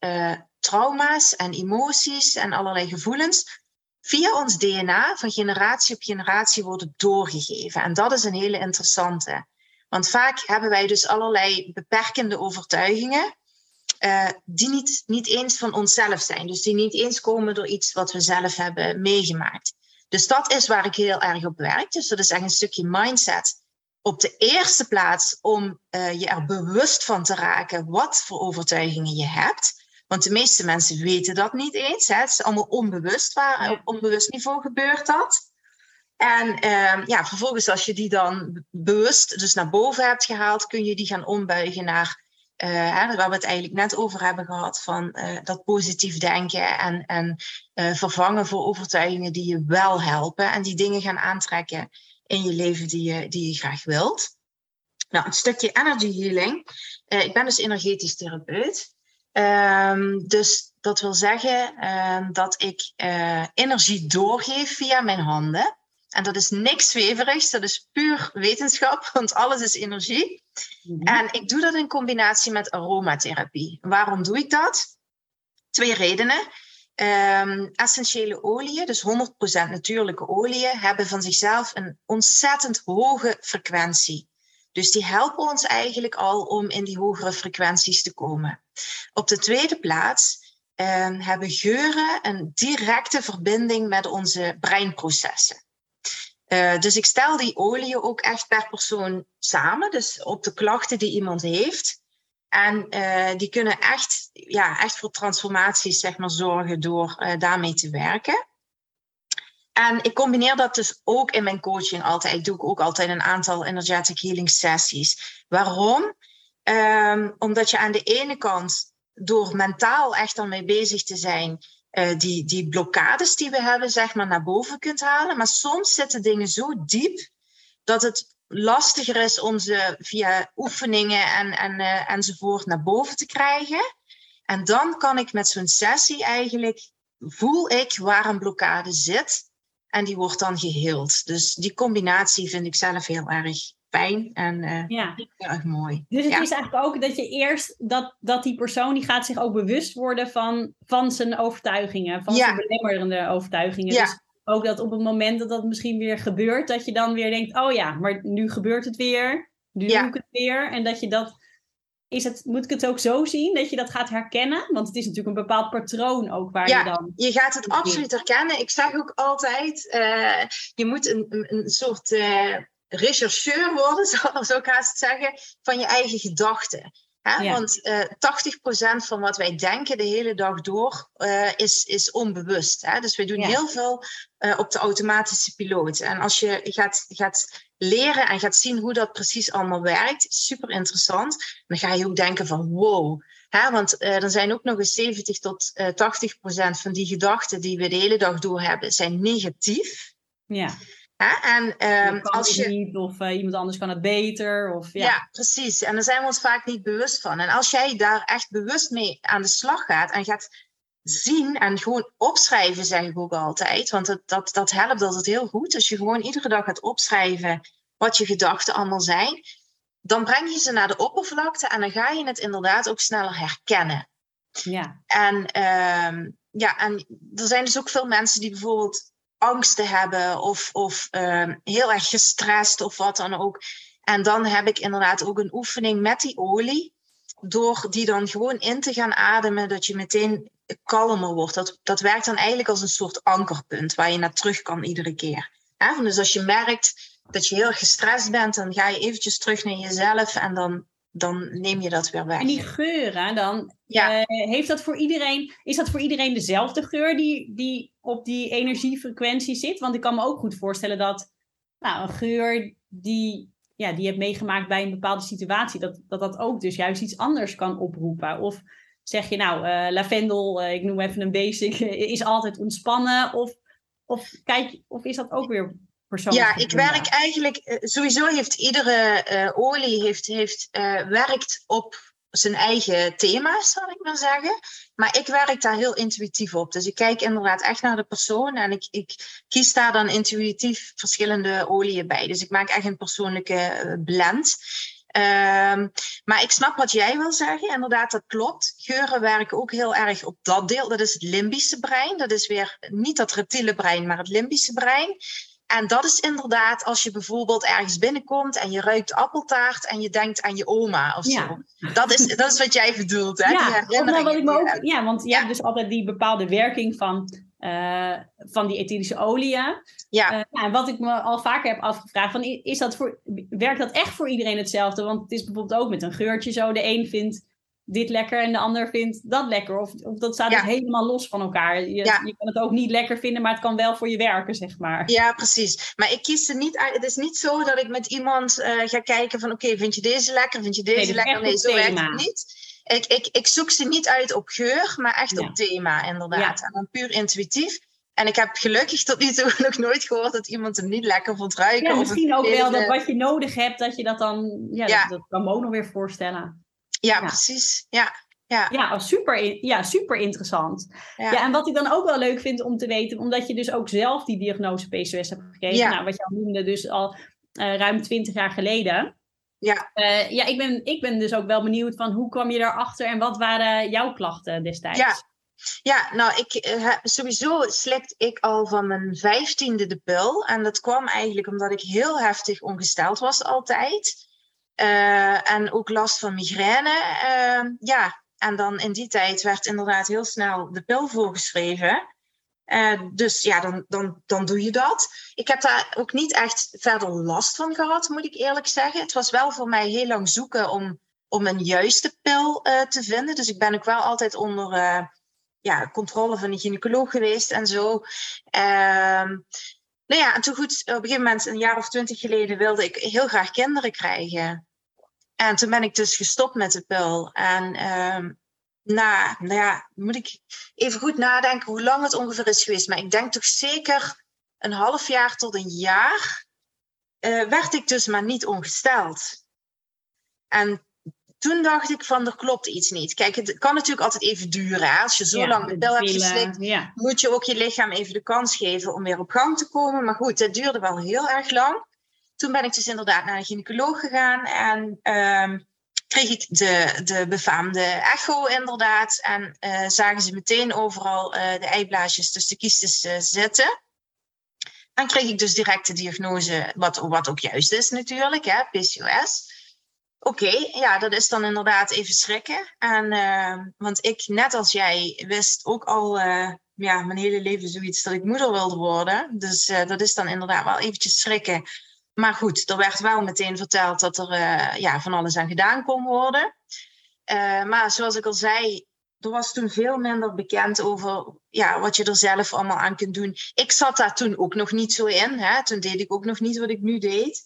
trauma's en emoties en allerlei gevoelens via ons DNA van generatie op generatie worden doorgegeven. En dat is een hele interessante. Want vaak hebben wij dus allerlei beperkende overtuigingen. Uh, die niet, niet eens van onszelf zijn. Dus die niet eens komen door iets wat we zelf hebben meegemaakt. Dus dat is waar ik heel erg op werk. Dus dat is echt een stukje mindset. Op de eerste plaats om uh, je er bewust van te raken wat voor overtuigingen je hebt. Want de meeste mensen weten dat niet eens. Hè. Het is allemaal onbewust. Waar, op onbewust niveau gebeurt dat. En uh, ja, vervolgens als je die dan bewust dus naar boven hebt gehaald, kun je die gaan ombuigen naar uh, hè, waar we het eigenlijk net over hebben gehad, van uh, dat positief denken en, en uh, vervangen voor overtuigingen die je wel helpen en die dingen gaan aantrekken in je leven die je, die je graag wilt. Nou, een stukje energy healing. ik ben dus energetisch therapeut. Ehm, dus dat wil zeggen ehm, dat ik uh, energie doorgeef via mijn handen. En dat is niks zweverigs, dat is puur wetenschap, want alles is energie. Mhm. En ik doe dat in combinatie met aromatherapie. Waarom doe ik dat? Twee redenen. Um, essentiële oliën, dus 100% natuurlijke oliën, hebben van zichzelf een ontzettend hoge frequentie. Dus die helpen ons eigenlijk al om in die hogere frequenties te komen. Op de tweede plaats um, hebben geuren een directe verbinding met onze breinprocessen. Uh, dus ik stel die oliën ook echt per persoon samen, dus op de klachten die iemand heeft. En uh, die kunnen echt, ja, echt voor transformaties zeg maar, zorgen door uh, daarmee te werken. En ik combineer dat dus ook in mijn coaching altijd. Ik doe ook altijd een aantal energetic healing sessies. Waarom? Um, omdat je aan de ene kant door mentaal echt mee bezig te zijn, uh, die, die blokkades die we hebben, zeg maar, naar boven kunt halen. Maar soms zitten dingen zo diep dat het lastiger is om ze via oefeningen en, en, uh, enzovoort naar boven te krijgen. En dan kan ik met zo'n sessie eigenlijk, voel ik waar een blokkade zit. En die wordt dan geheeld. Dus die combinatie vind ik zelf heel erg fijn en uh, ja. heel erg mooi. Dus het is eigenlijk ook dat je eerst dat, dat die persoon die gaat zich ook bewust worden van, van zijn overtuigingen, van zijn belemmerende overtuigingen. Dus ook dat op het moment dat dat misschien weer gebeurt, dat je dan weer denkt, oh ja, maar nu gebeurt het weer, nu doe ik het weer. En dat je dat, is het, moet ik het ook zo zien, dat je dat gaat herkennen? Want het is natuurlijk een bepaald patroon ook waar je dan... je gaat het absoluut herkennen. Ik zeg ook altijd, uh, je moet een, een, soort... Uh, rechercheur worden, zou, ik haast zeggen, van je eigen gedachten. Hè? Want uh, eh, 80% van wat wij denken de hele dag door is, is onbewust. Hè? Dus we doen heel veel op de automatische piloot. En als je gaat, gaat leren en gaat zien hoe dat precies allemaal werkt, super interessant. Dan ga je ook denken van wow. Hè? Want er zijn ook nog eens 70 tot 80% van die gedachten die we de hele dag door hebben, zijn negatief. Ja. En um, als je. Niet, of uh, iemand anders kan het beter. Of, ja. ja. precies. En daar zijn we ons vaak niet bewust van. En als jij daar echt bewust mee aan de slag gaat en gaat zien en gewoon opschrijven, zeg ik ook altijd. Want dat, dat, dat helpt altijd heel goed. Als je gewoon iedere dag gaat opschrijven wat je gedachten allemaal zijn, dan breng je ze naar de oppervlakte en dan ga je het inderdaad ook sneller herkennen. Ja. En, um, ja, en er zijn dus ook veel mensen die bijvoorbeeld angsten hebben of, of uh, heel erg gestrest of wat dan ook. En dan heb ik inderdaad ook een oefening met die olie. Door die dan gewoon in te gaan ademen, dat je meteen kalmer wordt. Dat, dat werkt dan eigenlijk als een soort ankerpunt waar je naar terug kan iedere keer. Dus als je merkt dat je heel gestrest bent, dan ga je eventjes terug naar jezelf en dan dan neem je dat weer weg. En die geuren dan, ja. Uh, heeft dat voor iedereen, is dat voor iedereen dezelfde geur die, die op die energiefrequentie zit? Want ik kan me ook goed voorstellen dat nou, een geur die, ja, die hebt meegemaakt bij een bepaalde situatie, dat, dat dat ook dus juist iets anders kan oproepen. Of zeg je nou, uh, lavendel, uh, ik noem even een basic, is altijd ontspannen? Of, of, kijk, of is dat ook weer ja, ik werk eigenlijk, eh, sowieso heeft iedere uh, olie heeft, heeft, werkt op zijn eigen thema's, zal ik maar zeggen. Maar ik werk daar heel intuïtief op. Dus ik kijk inderdaad echt naar de persoon en ik, ik kies daar dan intuïtief verschillende oliën bij. Dus ik maak echt een persoonlijke blend. Um, maar ik snap wat jij wil zeggen. Inderdaad, dat klopt. Geuren werken ook heel erg op dat deel. Dat is het limbische brein. Dat is weer niet dat reptiele brein, maar het limbische brein. En dat is inderdaad als je bijvoorbeeld ergens binnenkomt en je ruikt appeltaart en je denkt aan je oma of zo. Dat, is, dat is wat jij bedoelt, hè? Ja, die nou wat ik me ook, ja want je hebt dus altijd die bepaalde werking van, uh, van die etherische oliën. Ja. Uh, ja. En wat ik me al vaker heb afgevraagd, van, is dat voor, werkt dat echt voor iedereen hetzelfde? Want het is bijvoorbeeld ook met een geurtje zo. De een vindt dit lekker en de ander vindt dat lekker. Of, of dat staat dus helemaal los van elkaar. Je, je, kan het ook niet lekker vinden, maar het kan wel voor je werken, zeg maar. Ja, precies. Maar ik kies er niet uit. Het is niet zo dat ik met iemand uh, ga kijken van... oké, vind je deze lekker? Vind je deze nee, lekker? Nee, zo werkt het niet. Ik, ik, ik zoek ze niet uit op geur, maar echt op thema, inderdaad. En dan puur intuïtief. En ik heb gelukkig tot nu toe nog nooit gehoord dat iemand hem niet lekker vond ruiken. Ja, misschien ook wel dat wat je nodig hebt, dat je dat dan... Ja, Dat, dat kan me ook nog weer voorstellen. Ja, precies. Ja. Ja, ja super, ja, super interessant. Ja. en wat ik dan ook wel leuk vind om te weten, omdat je dus ook zelf die diagnose PCOS hebt gekregen, ja. nou, wat je al noemde, dus al uh, ruim 20 jaar geleden. Ja, uh, ja ik, ben, ik ben dus ook wel benieuwd van hoe kwam je daarachter en wat waren jouw klachten destijds? Ja, ja, nou, ik, uh, sowieso slikte ik al van mijn vijftiende de pil. En dat kwam eigenlijk omdat ik heel heftig ongesteld was altijd. Uh, en ook last van migraine. Uh, ja, en dan in die tijd werd inderdaad heel snel de pil voorgeschreven. dus ja, dan, dan, dan doe je dat. Ik heb daar ook niet echt verder last van gehad, moet ik eerlijk zeggen. Het was wel voor mij heel lang zoeken om, om een juiste pil te vinden. Dus ik ben ook wel altijd onder ja, controle van de gynaecoloog geweest en zo. Nou ja, en toen goed, op een gegeven moment, een jaar of twintig geleden, wilde ik heel graag kinderen krijgen. En toen ben ik dus gestopt met de pil. En um, na, nou ja, moet ik even goed nadenken hoe lang het ongeveer is geweest. Maar ik denk toch zeker een half jaar tot een jaar uh, werd ik dus maar niet ongesteld. En toen dacht ik van, er klopt iets niet. Kijk, het kan natuurlijk altijd even duren. Hè? Als je zo lang de pil hebt geslikt, ja. moet je ook je lichaam even de kans geven om weer op gang te komen. Maar goed, het duurde wel heel erg lang. Toen ben ik dus inderdaad naar een gynaecoloog gegaan en uh, kreeg ik de, de befaamde echo inderdaad. En uh, zagen ze meteen overal uh, de eiblaasjes tussen de kiestes uh, zitten. En kreeg ik dus direct de diagnose, wat, wat ook juist is natuurlijk, hè, PCOS. Oké, ja, dat is dan inderdaad even schrikken. En, uh, want ik, net als jij, wist ook al uh, ja, mijn hele leven zoiets dat ik moeder wilde worden. Dus uh, dat is dan inderdaad wel eventjes schrikken. Maar goed, er werd wel meteen verteld dat er ja, van alles aan gedaan kon worden. maar zoals ik al zei, er was toen veel minder bekend over ja, wat je er zelf allemaal aan kunt doen. Ik zat daar toen ook nog niet zo in. Hè? Toen deed ik ook nog niet wat ik nu deed.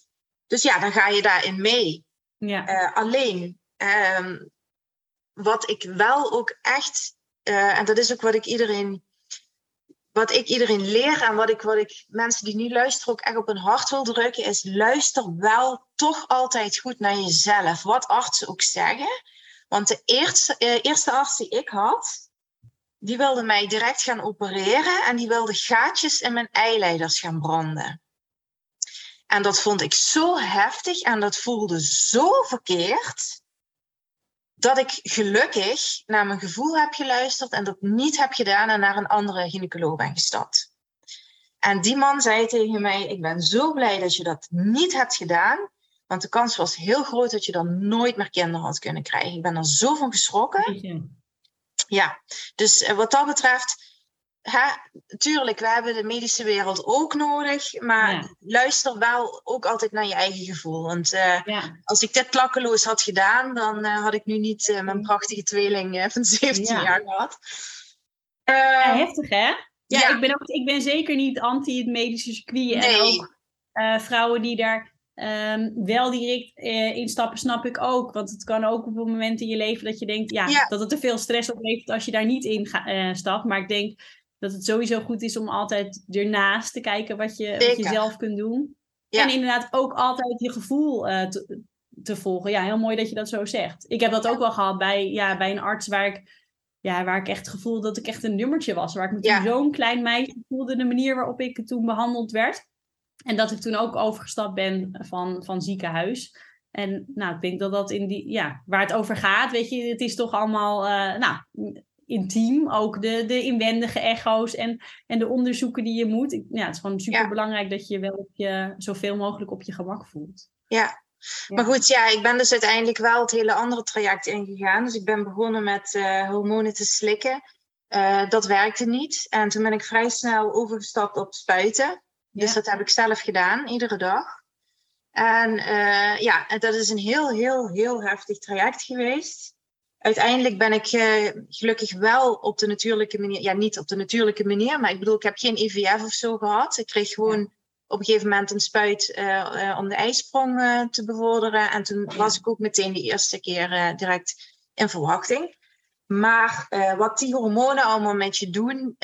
Dus ja, dan ga je daarin mee. Ja. Uh, alleen, um, wat ik wel ook echt, uh, en dat is ook wat ik iedereen, wat ik iedereen leer en wat ik, wat ik mensen die nu luisteren ook echt op hun hart wil drukken, is luister wel toch altijd goed naar jezelf, wat artsen ook zeggen. Want de eerste, uh, eerste arts die ik had, die wilde mij direct gaan opereren en die wilde gaatjes in mijn eileiders gaan branden. En dat vond ik zo heftig en dat voelde zo verkeerd. Dat ik gelukkig naar mijn gevoel heb geluisterd en dat niet heb gedaan en naar een andere gynaecoloog ben gestapt. En die man zei tegen mij: Ik ben zo blij dat je dat niet hebt gedaan. Want de kans was heel groot dat je dan nooit meer kinderen had kunnen krijgen. Ik ben er zo van geschrokken. Ja, dus eh, wat dat betreft ha, tuurlijk, we hebben de medische wereld ook nodig, maar luister wel ook altijd naar je eigen gevoel. Want uh, als ik dit klakkeloos had gedaan, dan uh, had ik nu niet uh, mijn prachtige tweeling van 17 ja. jaar gehad. heftig hè? Ja, Ik, ben ook, ik ben zeker niet anti het medische circuit. Nee. En ook vrouwen die daar um, wel direct instappen, snap ik ook. Want het kan ook op een moment in je leven dat je denkt ja, dat het te veel stress oplevert als je daar niet in stapt. Maar ik denk dat het sowieso goed is om altijd ernaast te kijken wat je, wat je zelf kunt doen. En inderdaad ook altijd je gevoel uh, te, te, volgen. Ja, heel mooi dat je dat zo zegt. Ik heb dat ook wel gehad bij, ja, bij een arts waar ik, ja, waar ik echt gevoel dat ik echt een nummertje was. Waar ik me zo'n klein meisje voelde, de manier waarop ik toen behandeld werd. En dat ik toen ook overgestapt ben van, van ziekenhuis. En nou, ik denk dat dat in die, ja, waar het over gaat, weet je, het is toch allemaal, uh, nou, intiem. Ook de, de inwendige echo's en, en de onderzoeken die je moet. Ja, het is gewoon super belangrijk dat je wel op je, zoveel mogelijk op je gemak voelt. Ja. Maar goed, ja, ik ben dus uiteindelijk wel het hele andere traject ingegaan. Dus ik ben begonnen met uh, hormonen te slikken. Uh, dat werkte niet. En toen ben ik vrij snel overgestapt op spuiten. Dus dat heb ik zelf gedaan, iedere dag. En uh, ja, dat is een heel, heel, heel heftig traject geweest uiteindelijk ben ik uh, gelukkig wel op de natuurlijke manier, ja, niet op de natuurlijke manier, maar ik bedoel, ik heb geen IVF of zo gehad. Ik kreeg gewoon op een gegeven moment een spuit uh, uh, om de ijsprong te bevorderen. En toen was ik ook meteen de eerste keer direct in verwachting. Maar wat die hormonen allemaal met je doen,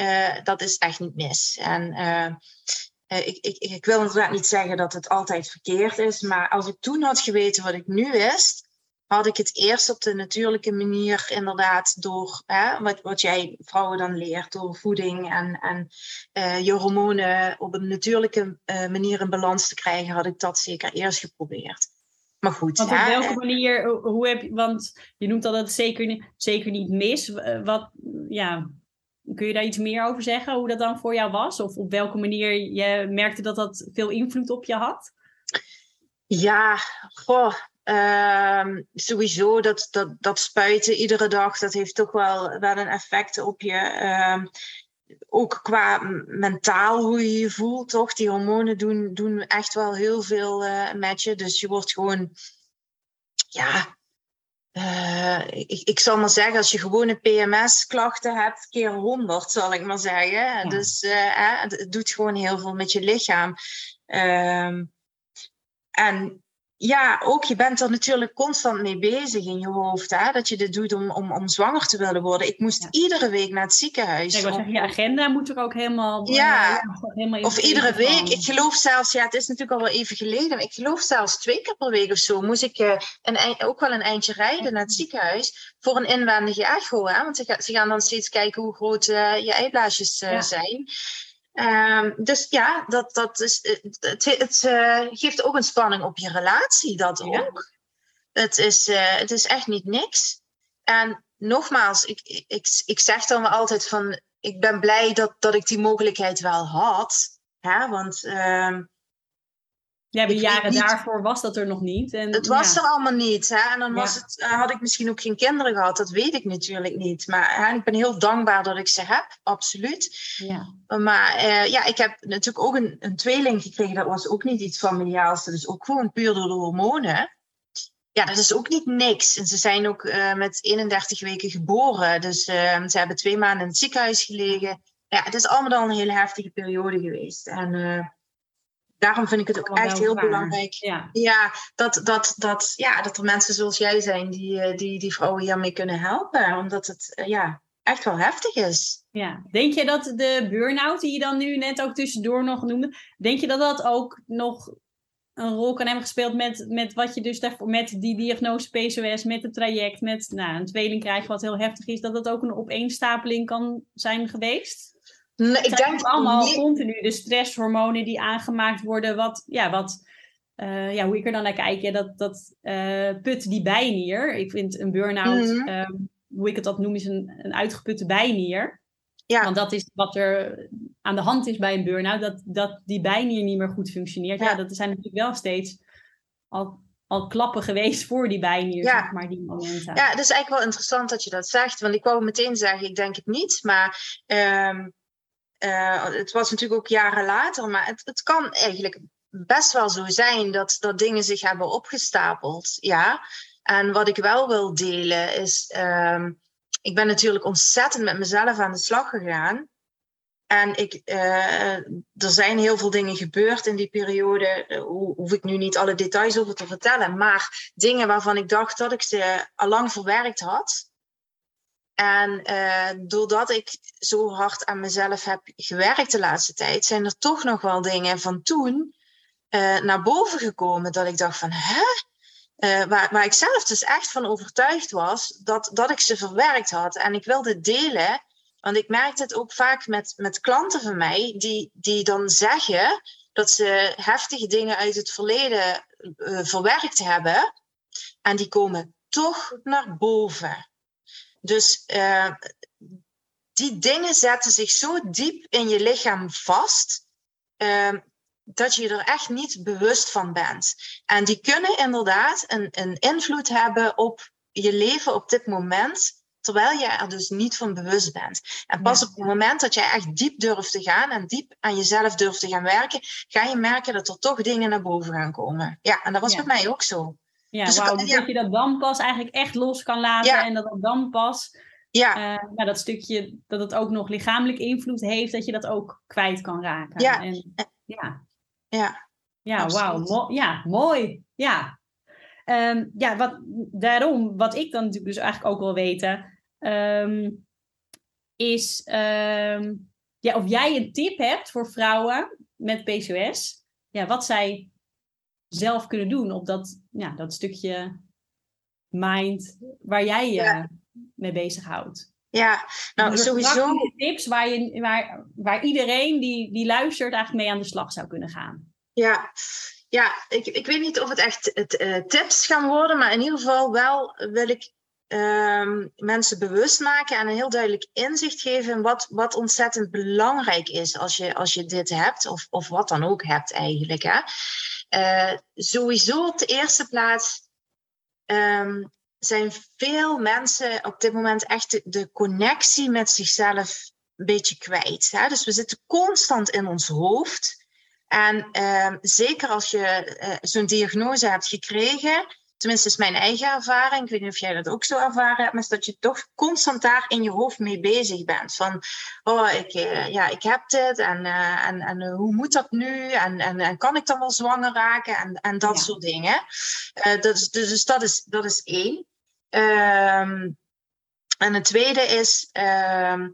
dat is echt niet mis. En ik, ik, ik wil inderdaad niet zeggen dat het altijd verkeerd is, maar als ik toen had geweten wat ik nu wist, had ik het eerst op de natuurlijke manier, inderdaad, door hè, wat, wat jij vrouwen dan leert, door voeding en, en uh, je hormonen op een natuurlijke uh, manier in balans te krijgen, had ik dat zeker eerst geprobeerd. Maar goed. Want op welke manier, hoe heb je, want je noemt dat het zeker, zeker niet mis. Wat, ja, kun je daar iets meer over zeggen, hoe dat dan voor jou was? Of op welke manier je merkte dat dat veel invloed op je had? Ja, goh, uh, sowieso dat, dat, dat spuiten iedere dag, dat heeft toch wel, wel een effect op je. Uh, ook qua mentaal hoe je je voelt, toch? Die hormonen doen, doen echt wel heel veel uh, met je. Dus je wordt gewoon, ja, uh, ik, ik zal maar zeggen, als je gewone PMS-klachten hebt, keer 100, zal ik maar zeggen. Ja. Dus uh, het doet gewoon heel veel met je lichaam. Uh, en ja, ook je bent er natuurlijk constant mee bezig in je hoofd. Hè? Dat je dit doet om, om, om zwanger te willen worden. Ik moest iedere week naar het ziekenhuis. Ja, zeggen, je agenda moet er ook helemaal... Ja, helemaal of iedere week. Ik geloof zelfs, ja, het is natuurlijk al wel even geleden. Maar ik geloof zelfs twee keer per week of zo moest ik uh, een, ook wel een eindje rijden naar het ziekenhuis. Voor een inwendige echo. Hè? Want ze, gaan dan steeds kijken hoe groot uh, je eiblaasjes uh, ja. zijn. Um, dus ja, dat, dat is, het, het uh, geeft ook een spanning op je relatie, dat ja. ook. Het is, uh, het is echt niet niks. En nogmaals, ik, ik, ik zeg dan altijd van, ik ben blij dat, dat ik die mogelijkheid wel had. Hè? Want um, ja, de jaren daarvoor was dat er nog niet. En, het was ja. er allemaal niet. Hè? En dan was ja. het, had ik misschien ook geen kinderen gehad. Dat weet ik natuurlijk niet. Maar hè, ik ben heel dankbaar dat ik ze heb. Absoluut. Ja. Maar uh, ja, ik heb natuurlijk ook een, een tweeling gekregen. Dat was ook niet iets familiaals. Dat is ook gewoon puur door de hormonen. Ja, dat is ook niet niks. En ze zijn ook uh, met 31 weken geboren. Dus ze hebben twee maanden in het ziekenhuis gelegen. Ja, het is allemaal al een hele heftige periode geweest. En daarom vind ik het ook echt heel belangrijk. Ja, ja dat, dat, dat, ja, dat er mensen zoals jij zijn die, die, die vrouwen hiermee kunnen helpen. Omdat het ja, echt wel heftig is. Ja, denk je dat de burn-out die je dan nu net ook tussendoor nog noemde, denk je dat dat ook nog een rol kan hebben gespeeld met, met wat je dus daarvoor, met die diagnose PCOS, met het traject, met nou, een tweeling krijgen wat heel heftig is, dat dat ook een opeenstapeling kan zijn geweest? Nee, ik denk allemaal niet... continu de stresshormonen die aangemaakt worden. Wat, ja, wat, uh, ja, hoe ik er dan naar kijk, ja, dat, dat uh, put die bijnier. Ik vind een burn-out, mm -hmm. um, hoe ik het dat noem, is een, een uitgeputte bijnier. Ja. Want dat is wat er aan de hand is bij een burn-out, dat, dat die bijnier niet meer goed functioneert. Ja, ja dat zijn natuurlijk wel steeds al, al klappen geweest voor die bijnier, ja. zeg maar, die momenten. Ja, het is eigenlijk wel interessant dat je dat zegt, want ik wou meteen zeggen, ik denk het niet, maar... Um uh, het was natuurlijk ook jaren later, maar het, het kan eigenlijk best wel zo zijn dat, dat dingen zich hebben opgestapeld. Ja. En wat ik wel wil delen is, uh, ik ben natuurlijk ontzettend met mezelf aan de slag gegaan. En ik, uh, er zijn heel veel dingen gebeurd in die periode. Uh, hoef ik nu niet alle details over te vertellen. Maar dingen waarvan ik dacht dat ik ze al lang verwerkt had. En uh, doordat ik zo hard aan mezelf heb gewerkt de laatste tijd, zijn er toch nog wel dingen van toen uh, naar boven gekomen. Dat ik dacht van, hè? Uh, waar, waar ik zelf dus echt van overtuigd was dat, dat ik ze verwerkt had. En ik wilde delen, want ik merkte het ook vaak met, met klanten van mij, die, die dan zeggen dat ze heftige dingen uit het verleden verwerkt hebben. En die komen toch naar boven. Dus uh, die dingen zetten zich zo diep in je lichaam vast. Uh, dat je er echt niet bewust van bent. En die kunnen inderdaad een, een invloed hebben op je leven op dit moment, terwijl je er dus niet van bewust bent. En pas ja. op het moment dat jij echt diep durft te gaan en diep aan jezelf durft te gaan werken, ga je merken dat er toch dingen naar boven gaan komen. Ja, en dat was ja. bij mij ook zo. Ja, dus wauw, dus dat je dat dan pas eigenlijk echt los kan laten ja. en dat het dan pas ja. Uh, nou, dat stukje dat het ook nog lichamelijk invloed heeft, dat je dat ook kwijt kan raken. Ja. En, ja. Ja, ja wauw. Mo ja, mooi. Ja. Um, ja, wat, daarom, wat ik dan natuurlijk dus eigenlijk ook wil weten, um, is um, ja, of jij een tip hebt voor vrouwen met PCOS, ja, wat zij zelf kunnen doen op dat, ja, dat stukje mind waar jij je mee bezighoudt. Ja, nou Dus sowieso. Tips waar, je, waar, waar iedereen die, die luistert eigenlijk mee aan de slag zou kunnen gaan. Ja, ja ik, ik weet niet of het echt het, eh, tips gaan worden, maar in ieder geval wel wil ik ehm, mensen bewust maken en een heel duidelijk inzicht geven in wat, wat ontzettend belangrijk is als je, als je dit hebt, of, of wat dan ook hebt eigenlijk. Hè. Eh, sowieso op de eerste plaats ehm, zijn veel mensen op dit moment echt de, connectie met zichzelf een beetje kwijt. Hè? Dus we zitten constant in ons hoofd. En ehm, zeker als je eh, zo'n diagnose hebt gekregen, tenminste is mijn eigen ervaring, ik weet niet of jij dat ook zo ervaren hebt, maar is dat je toch constant daar in je hoofd mee bezig bent. Van, oh, ik, eh, ja, ik heb dit en, eh, en, en eh, hoe moet dat nu? En, en, en kan ik dan wel zwanger raken? En, en dat Ja. soort dingen. Dat is, dus dus dat, is, dat is één. Ehm, en het tweede is ehm,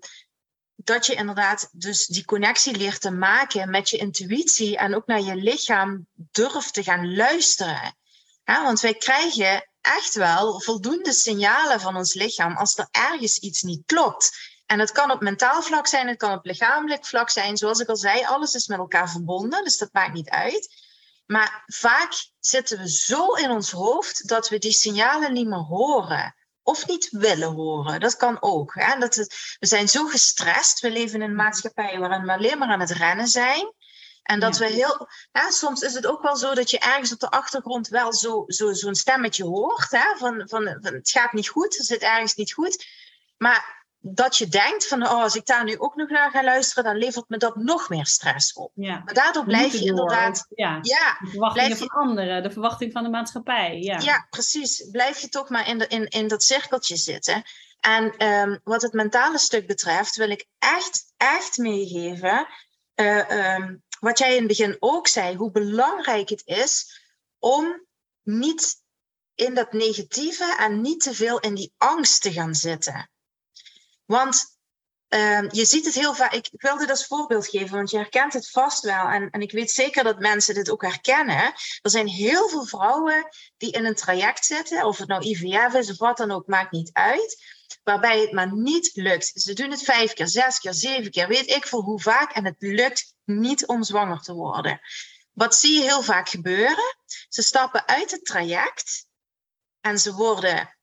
dat je inderdaad dus die connectie leert te maken met je intuïtie en ook naar je lichaam durft te gaan luisteren. Want wij krijgen echt wel voldoende signalen van ons lichaam als er ergens iets niet klopt. En het kan op mentaal vlak zijn, het kan op lichamelijk vlak zijn. Zoals ik al zei, alles is met elkaar verbonden, dus dat maakt niet uit. Maar vaak zitten we zo in ons hoofd dat we die signalen niet meer horen. Of niet willen horen. Dat kan ook. Hè? Dat we zijn zo gestrest. We leven in een maatschappij waarin we alleen maar aan het rennen zijn. En dat Ja. we heel. Ja, soms is het ook wel zo dat je ergens op de achtergrond wel zo'n zo, zo'n stemmetje hoort. Hè? Van, van, van het gaat niet goed, er zit ergens niet goed. Maar dat je denkt van oh, als ik daar nu ook nog naar ga luisteren, dan levert me dat nog meer stress op. Ja. Maar daardoor blijf je inderdaad. Ja. Ja, De verwachtingen Blijf je- van anderen, de verwachting van de maatschappij. Ja. Ja, precies. Blijf je toch maar in, de, in, in dat cirkeltje zitten. En ehm, wat het mentale stuk betreft, wil ik echt, echt meegeven. eh, ehm, wat jij in het begin ook zei, hoe belangrijk het is om niet in dat negatieve en niet te veel in die angst te gaan zitten. Want ehm, je ziet het heel vaak. Ik, ik wil dit als voorbeeld geven, want je herkent het vast wel. En, en ik weet zeker dat mensen dit ook herkennen. Er zijn heel veel vrouwen die in een traject zitten, of het nou IVF is of wat dan ook, maakt niet uit. Waarbij het maar niet lukt. Ze doen het vijf keer, zes keer, zeven keer, weet ik veel hoe vaak. En het lukt niet om zwanger te worden. Wat zie je heel vaak gebeuren? Ze stappen uit het traject en ze worden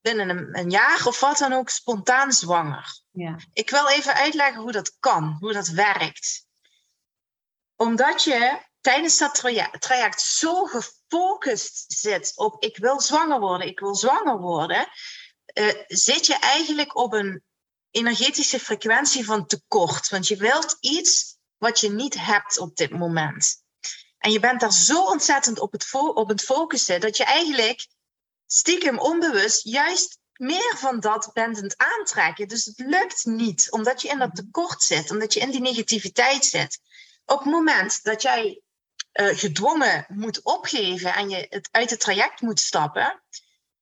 binnen een, een jaar of wat dan ook spontaan zwanger. Ja. Ik wil even uitleggen hoe dat kan, hoe dat werkt. Omdat je tijdens dat traje- traject zo gefocust zit op ik wil zwanger worden, ik wil zwanger worden, eh, zit je eigenlijk op een energetische frequentie van tekort. Want je wilt iets wat je niet hebt op dit moment. En je bent daar zo ontzettend op het, op het focussen dat je eigenlijk stiekem onbewust juist meer van dat bent aan het aantrekken. Dus het lukt niet, omdat je in dat tekort zit, omdat je in die negativiteit zit. Op het moment dat jij eh, gedwongen moet opgeven en je het uit het traject moet stappen,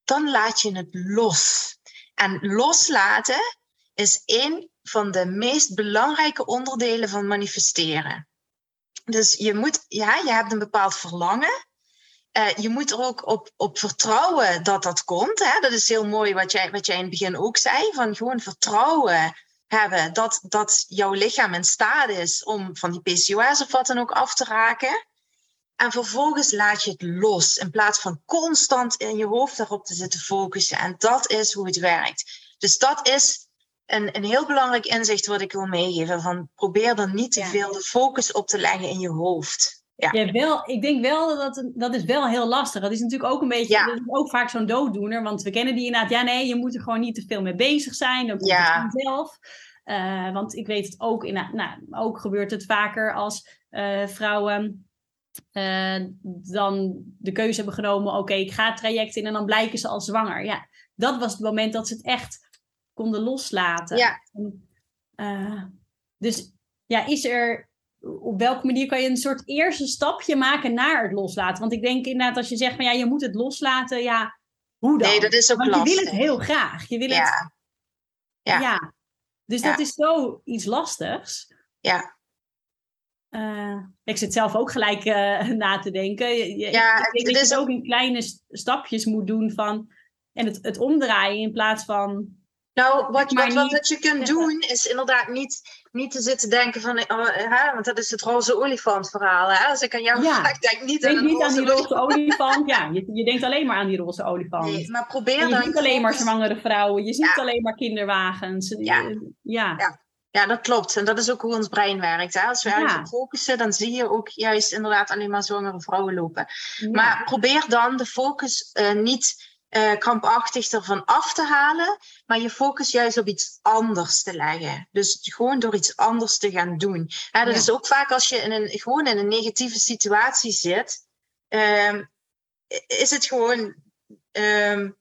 dan laat je het los. En loslaten is een van de meest belangrijke onderdelen van manifesteren. Dus je, moet, ja, je hebt een bepaald verlangen. Eh, je moet er ook op, op vertrouwen dat dat komt. Hè? Dat is heel mooi wat jij, wat jij in het begin ook zei. Van gewoon vertrouwen hebben dat, dat jouw lichaam in staat is om van die PCOS of wat dan ook af te raken. En vervolgens laat je het los in plaats van constant in je hoofd daarop te zitten focussen. En dat is hoe het werkt. Dus dat is een, een heel belangrijk inzicht wat ik wil meegeven. Van probeer er niet te veel de focus op te leggen in je hoofd. Ja. Ja, wel, ik denk wel dat dat, is wel heel lastig. Dat is natuurlijk ook een beetje, Ja. dat is ook vaak zo'n dooddoener. Want we kennen die inderdaad, ja nee, je moet er gewoon niet te veel mee bezig zijn. Dan komt Ja. het vanzelf. Eh, want ik weet het ook, in, nou, ook gebeurt het vaker als eh, vrouwen eh, dan de keuze hebben genomen, oké, ik ga het traject in en dan blijken ze al zwanger. Ja, dat was het moment dat ze het echt konden loslaten. Ja. En, eh, dus ja, is er, op welke manier kan je een soort eerste stapje maken naar het loslaten? Want ik denk inderdaad, als je zegt van ja, je moet het loslaten, ja, hoe dan? Nee, dat is ook Want je lastig. wil het heel graag. Je wil het, Ja, ja. Ja. Dus Ja. dat is zoiets lastigs. ja. Eh, ik zit zelf ook gelijk eh, na te denken. Je- je- Ja, ik denk het dat is je het ook- in kleine stapjes moet doen van... En het, het omdraaien in plaats van nou, wat, wat, wat, wat je kunt doen is inderdaad niet, niet te zitten denken van, oh, hè, want dat is het roze olifant verhaal. Hè? Als ik aan jou ja. vraag, denk niet, denk aan, niet aan die roze olifant. Ja, je, je denkt alleen maar aan die roze olifant. Nee, maar probeer dan. Je ziet alleen maar zwangere vrouwen, je ziet alleen maar kinderwagens. Ja. ja. ja. Ja, dat klopt. En dat is ook hoe ons brein werkt. Hè? Als we ergens focussen, dan zie je ook juist inderdaad alleen maar zwangere vrouwen lopen. Maar probeer dan de focus uh, niet uh, krampachtig ervan af te halen, maar je focus juist op iets anders te leggen. Dus gewoon door iets anders te gaan doen. Ja, dat is ook vaak als je in een, gewoon in een negatieve situatie zit, um, is het gewoon, um,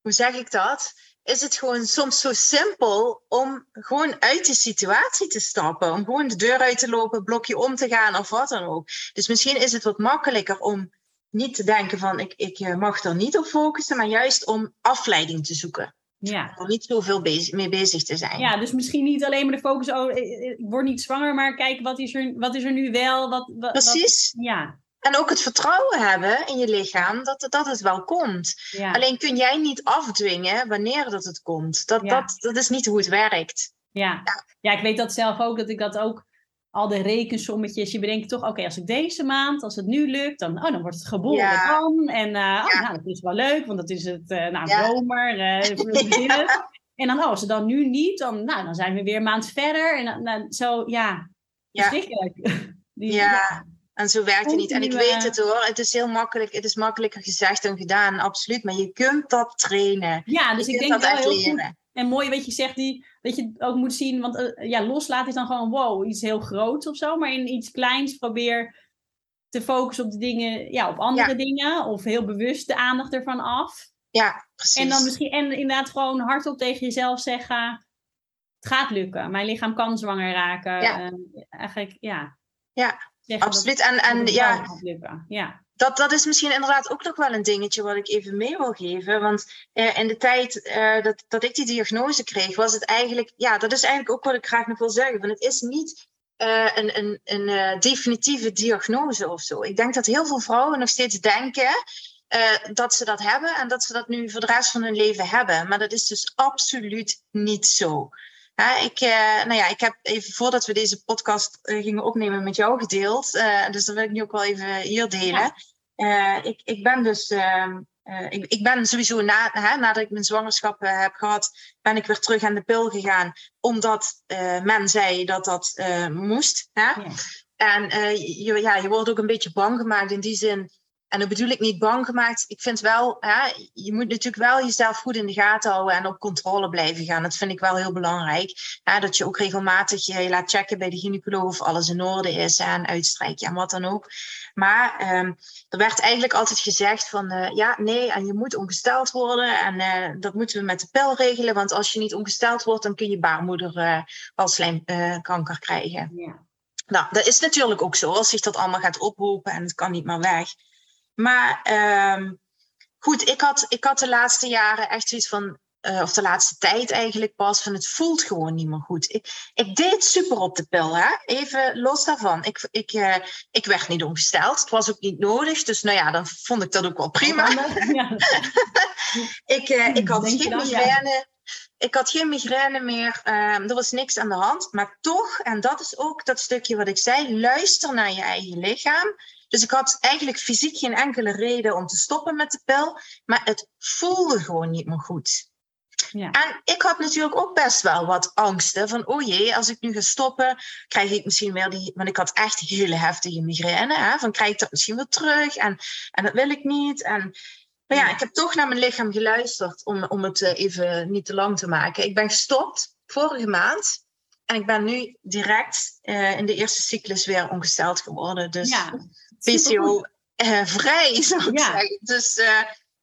hoe zeg ik dat? Is het gewoon soms zo simpel om gewoon uit die situatie te stappen. Om gewoon de deur uit te lopen, blokje om te gaan of wat dan ook. Dus misschien is het wat makkelijker om niet te denken van ik, ik eh, mag er niet op focussen, maar juist om afleiding te zoeken. Ja. Om niet zoveel bezig, mee bezig te zijn. Ja, dus misschien niet alleen maar de focus, oh, ik word niet zwanger, maar kijk, wat is er, wat is er nu wel? Wat, wat Precies. ja. En ook het vertrouwen hebben in je lichaam dat, dat het wel komt. Ja. Alleen kun jij niet afdwingen wanneer dat het komt. Dat, dat, dat is niet hoe het werkt. Ja. ja. Ja. ik weet dat zelf ook, dat ik dat ook al de rekensommetjes. Je bedenkt toch, oké, als ik deze maand, als het nu lukt, dan, oh, dan wordt het geboren dan. En uh, oh, nou, dat is wel leuk, want dat is het uh, nou, zomer. Uh, en dan, oh, als het dan nu niet, dan, nou, dan zijn we weer een maand verder. En dan, zo, ja, verschrikkelijk. Die, ja. En zo werkt het niet. En ik weet het hoor. Het is heel makkelijk. Het is makkelijker gezegd dan gedaan. Absoluut. Maar je kunt dat trainen. Ja, dus ik denk dat wel heel leren. En mooi wat je zegt, die, dat je ook moet zien, want uh, ja, loslaten is dan gewoon wow, iets heel groots of zo. Maar in iets kleins probeer te focussen op de dingen, ja, op andere dingen. Of heel bewust de aandacht ervan af. Ja, precies. En dan misschien, en inderdaad gewoon hardop tegen jezelf zeggen, het gaat lukken. Mijn lichaam kan zwanger raken. Ja. Uh, eigenlijk, ja. Ja, absoluut. En, en ja, ja dat, dat is misschien inderdaad ook nog wel een dingetje wat ik even mee wil geven. Want uh, in de tijd uh, dat, dat ik die diagnose kreeg, was het eigenlijk, ja, dat is eigenlijk ook wat ik graag nog wil zeggen. Want het is niet uh, een, een, een definitieve diagnose of zo. Ik denk dat heel veel vrouwen nog steeds denken dat ze dat hebben en dat ze dat nu voor de rest van hun leven hebben. Maar dat is dus absoluut niet zo. Ja, ik, nou ja, ik heb even voordat we deze podcast gingen opnemen met jou gedeeld. dus dat wil ik nu ook wel even hier delen. Ik, ik ben dus, uh, ik, ik ben sowieso na, hè, nadat ik mijn zwangerschap heb gehad, ben ik weer terug aan de pil gegaan, omdat men zei dat dat moest. Hè? Ja. En je, ja, je wordt ook een beetje bang gemaakt in die zin. En dat bedoel ik niet bang gemaakt. Ik vind wel, hè, je moet natuurlijk wel jezelf goed in de gaten houden en op controle blijven gaan. Dat vind ik wel heel belangrijk. Hè, dat je ook regelmatig je laat checken bij de gynaecoloog of alles in orde is en uitstrijken en wat dan ook. Maar ehm, er werd eigenlijk altijd gezegd van uh, ja, nee, en je moet ongesteld worden. En uh, dat moeten we met de pil regelen. Want als je niet ongesteld wordt, dan kun je baarmoeder uh, uh, krijgen. Ja. Nou, dat is natuurlijk ook zo. Als zich dat allemaal gaat ophopen en het kan niet meer weg. Maar ehm, goed, ik had, ik had de laatste jaren echt zoiets van uh, of de laatste tijd eigenlijk pas, van het voelt gewoon niet meer goed. Ik, ik deed super op de pil, hè? even los daarvan. Ik, ik, uh, ik werd niet ongesteld, het was ook niet nodig, dus nou ja, dan vond ik dat ook wel prima. Ja. ik, uh, ik had geen migraine. Ik had geen migraine meer, ehm, er was niks aan de hand. Maar toch, en dat is ook dat stukje wat ik zei, luister naar je eigen lichaam. Dus ik had eigenlijk fysiek geen enkele reden om te stoppen met de pil, maar het voelde gewoon niet meer goed. Ja. En ik had natuurlijk ook best wel wat angsten van, oh jee, als ik nu ga stoppen, krijg ik misschien weer die, want ik had echt hele heftige migraine, hè, van krijg ik dat misschien weer terug en, en dat wil ik niet. En, maar ja, ik heb toch naar mijn lichaam geluisterd om, om het eh, even niet te lang te maken. Ik ben gestopt vorige maand en ik ben nu direct uh, in de eerste cyclus weer ongesteld geworden. Dus ja, PCO uh, eh, vrij, zou ik ja. zeggen. Dus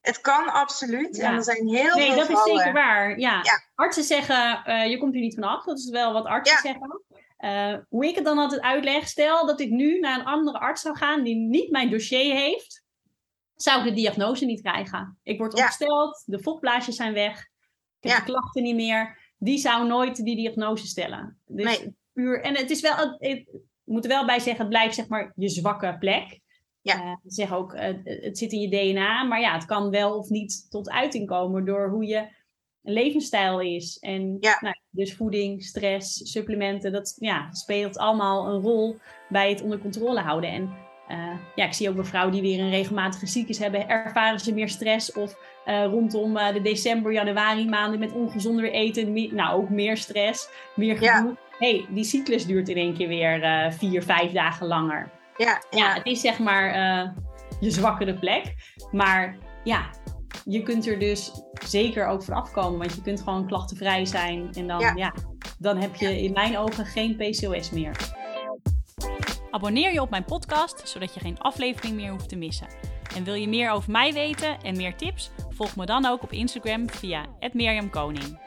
het kan absoluut. En er zijn heel nee, veel Nee, dat is zeker waar. Ja. Artsen zeggen, je komt hier niet vanaf. Dat is wel wat artsen zeggen. Hoe ik het dan altijd uitleg, stel dat ik nu naar een andere arts zou gaan die niet mijn dossier heeft, zou ik de diagnose niet krijgen. Ik word opgesteld, de vochtblaasjes zijn weg, ik heb de klachten niet meer. Die zou nooit die diagnose stellen. Dus nee. puur, en het is wel, ik moet er wel bij zeggen, het blijft zeg maar je zwakke plek. Ja. Uh, zeg ook, uh, het zit in je DNA, maar ja, het kan wel of niet tot uiting komen door hoe je levensstijl is. En ja. nou, dus voeding, stress, supplementen, dat ja, speelt allemaal een rol bij het onder controle houden. En uh, ja, ik zie ook bij vrouwen die weer een regelmatige ziektes hebben, ervaren ze meer stress of rondom de december, januari maanden met ongezonder eten, nou ook meer stress, meer gedoe. Ja. hey, die cyclus duurt in één keer weer vier, vijf dagen langer. Ja, ja, het is zeg maar uh, je zwakkere plek. Maar ja, je kunt er dus zeker ook voor afkomen. Want je kunt gewoon klachtenvrij zijn. En dan, ja. ja dan heb je in mijn ogen geen PCOS meer. Abonneer je op mijn podcast, zodat je geen aflevering meer hoeft te missen. En wil je meer over mij weten en meer tips? Volg me dan ook op Instagram via @mirjamkoning.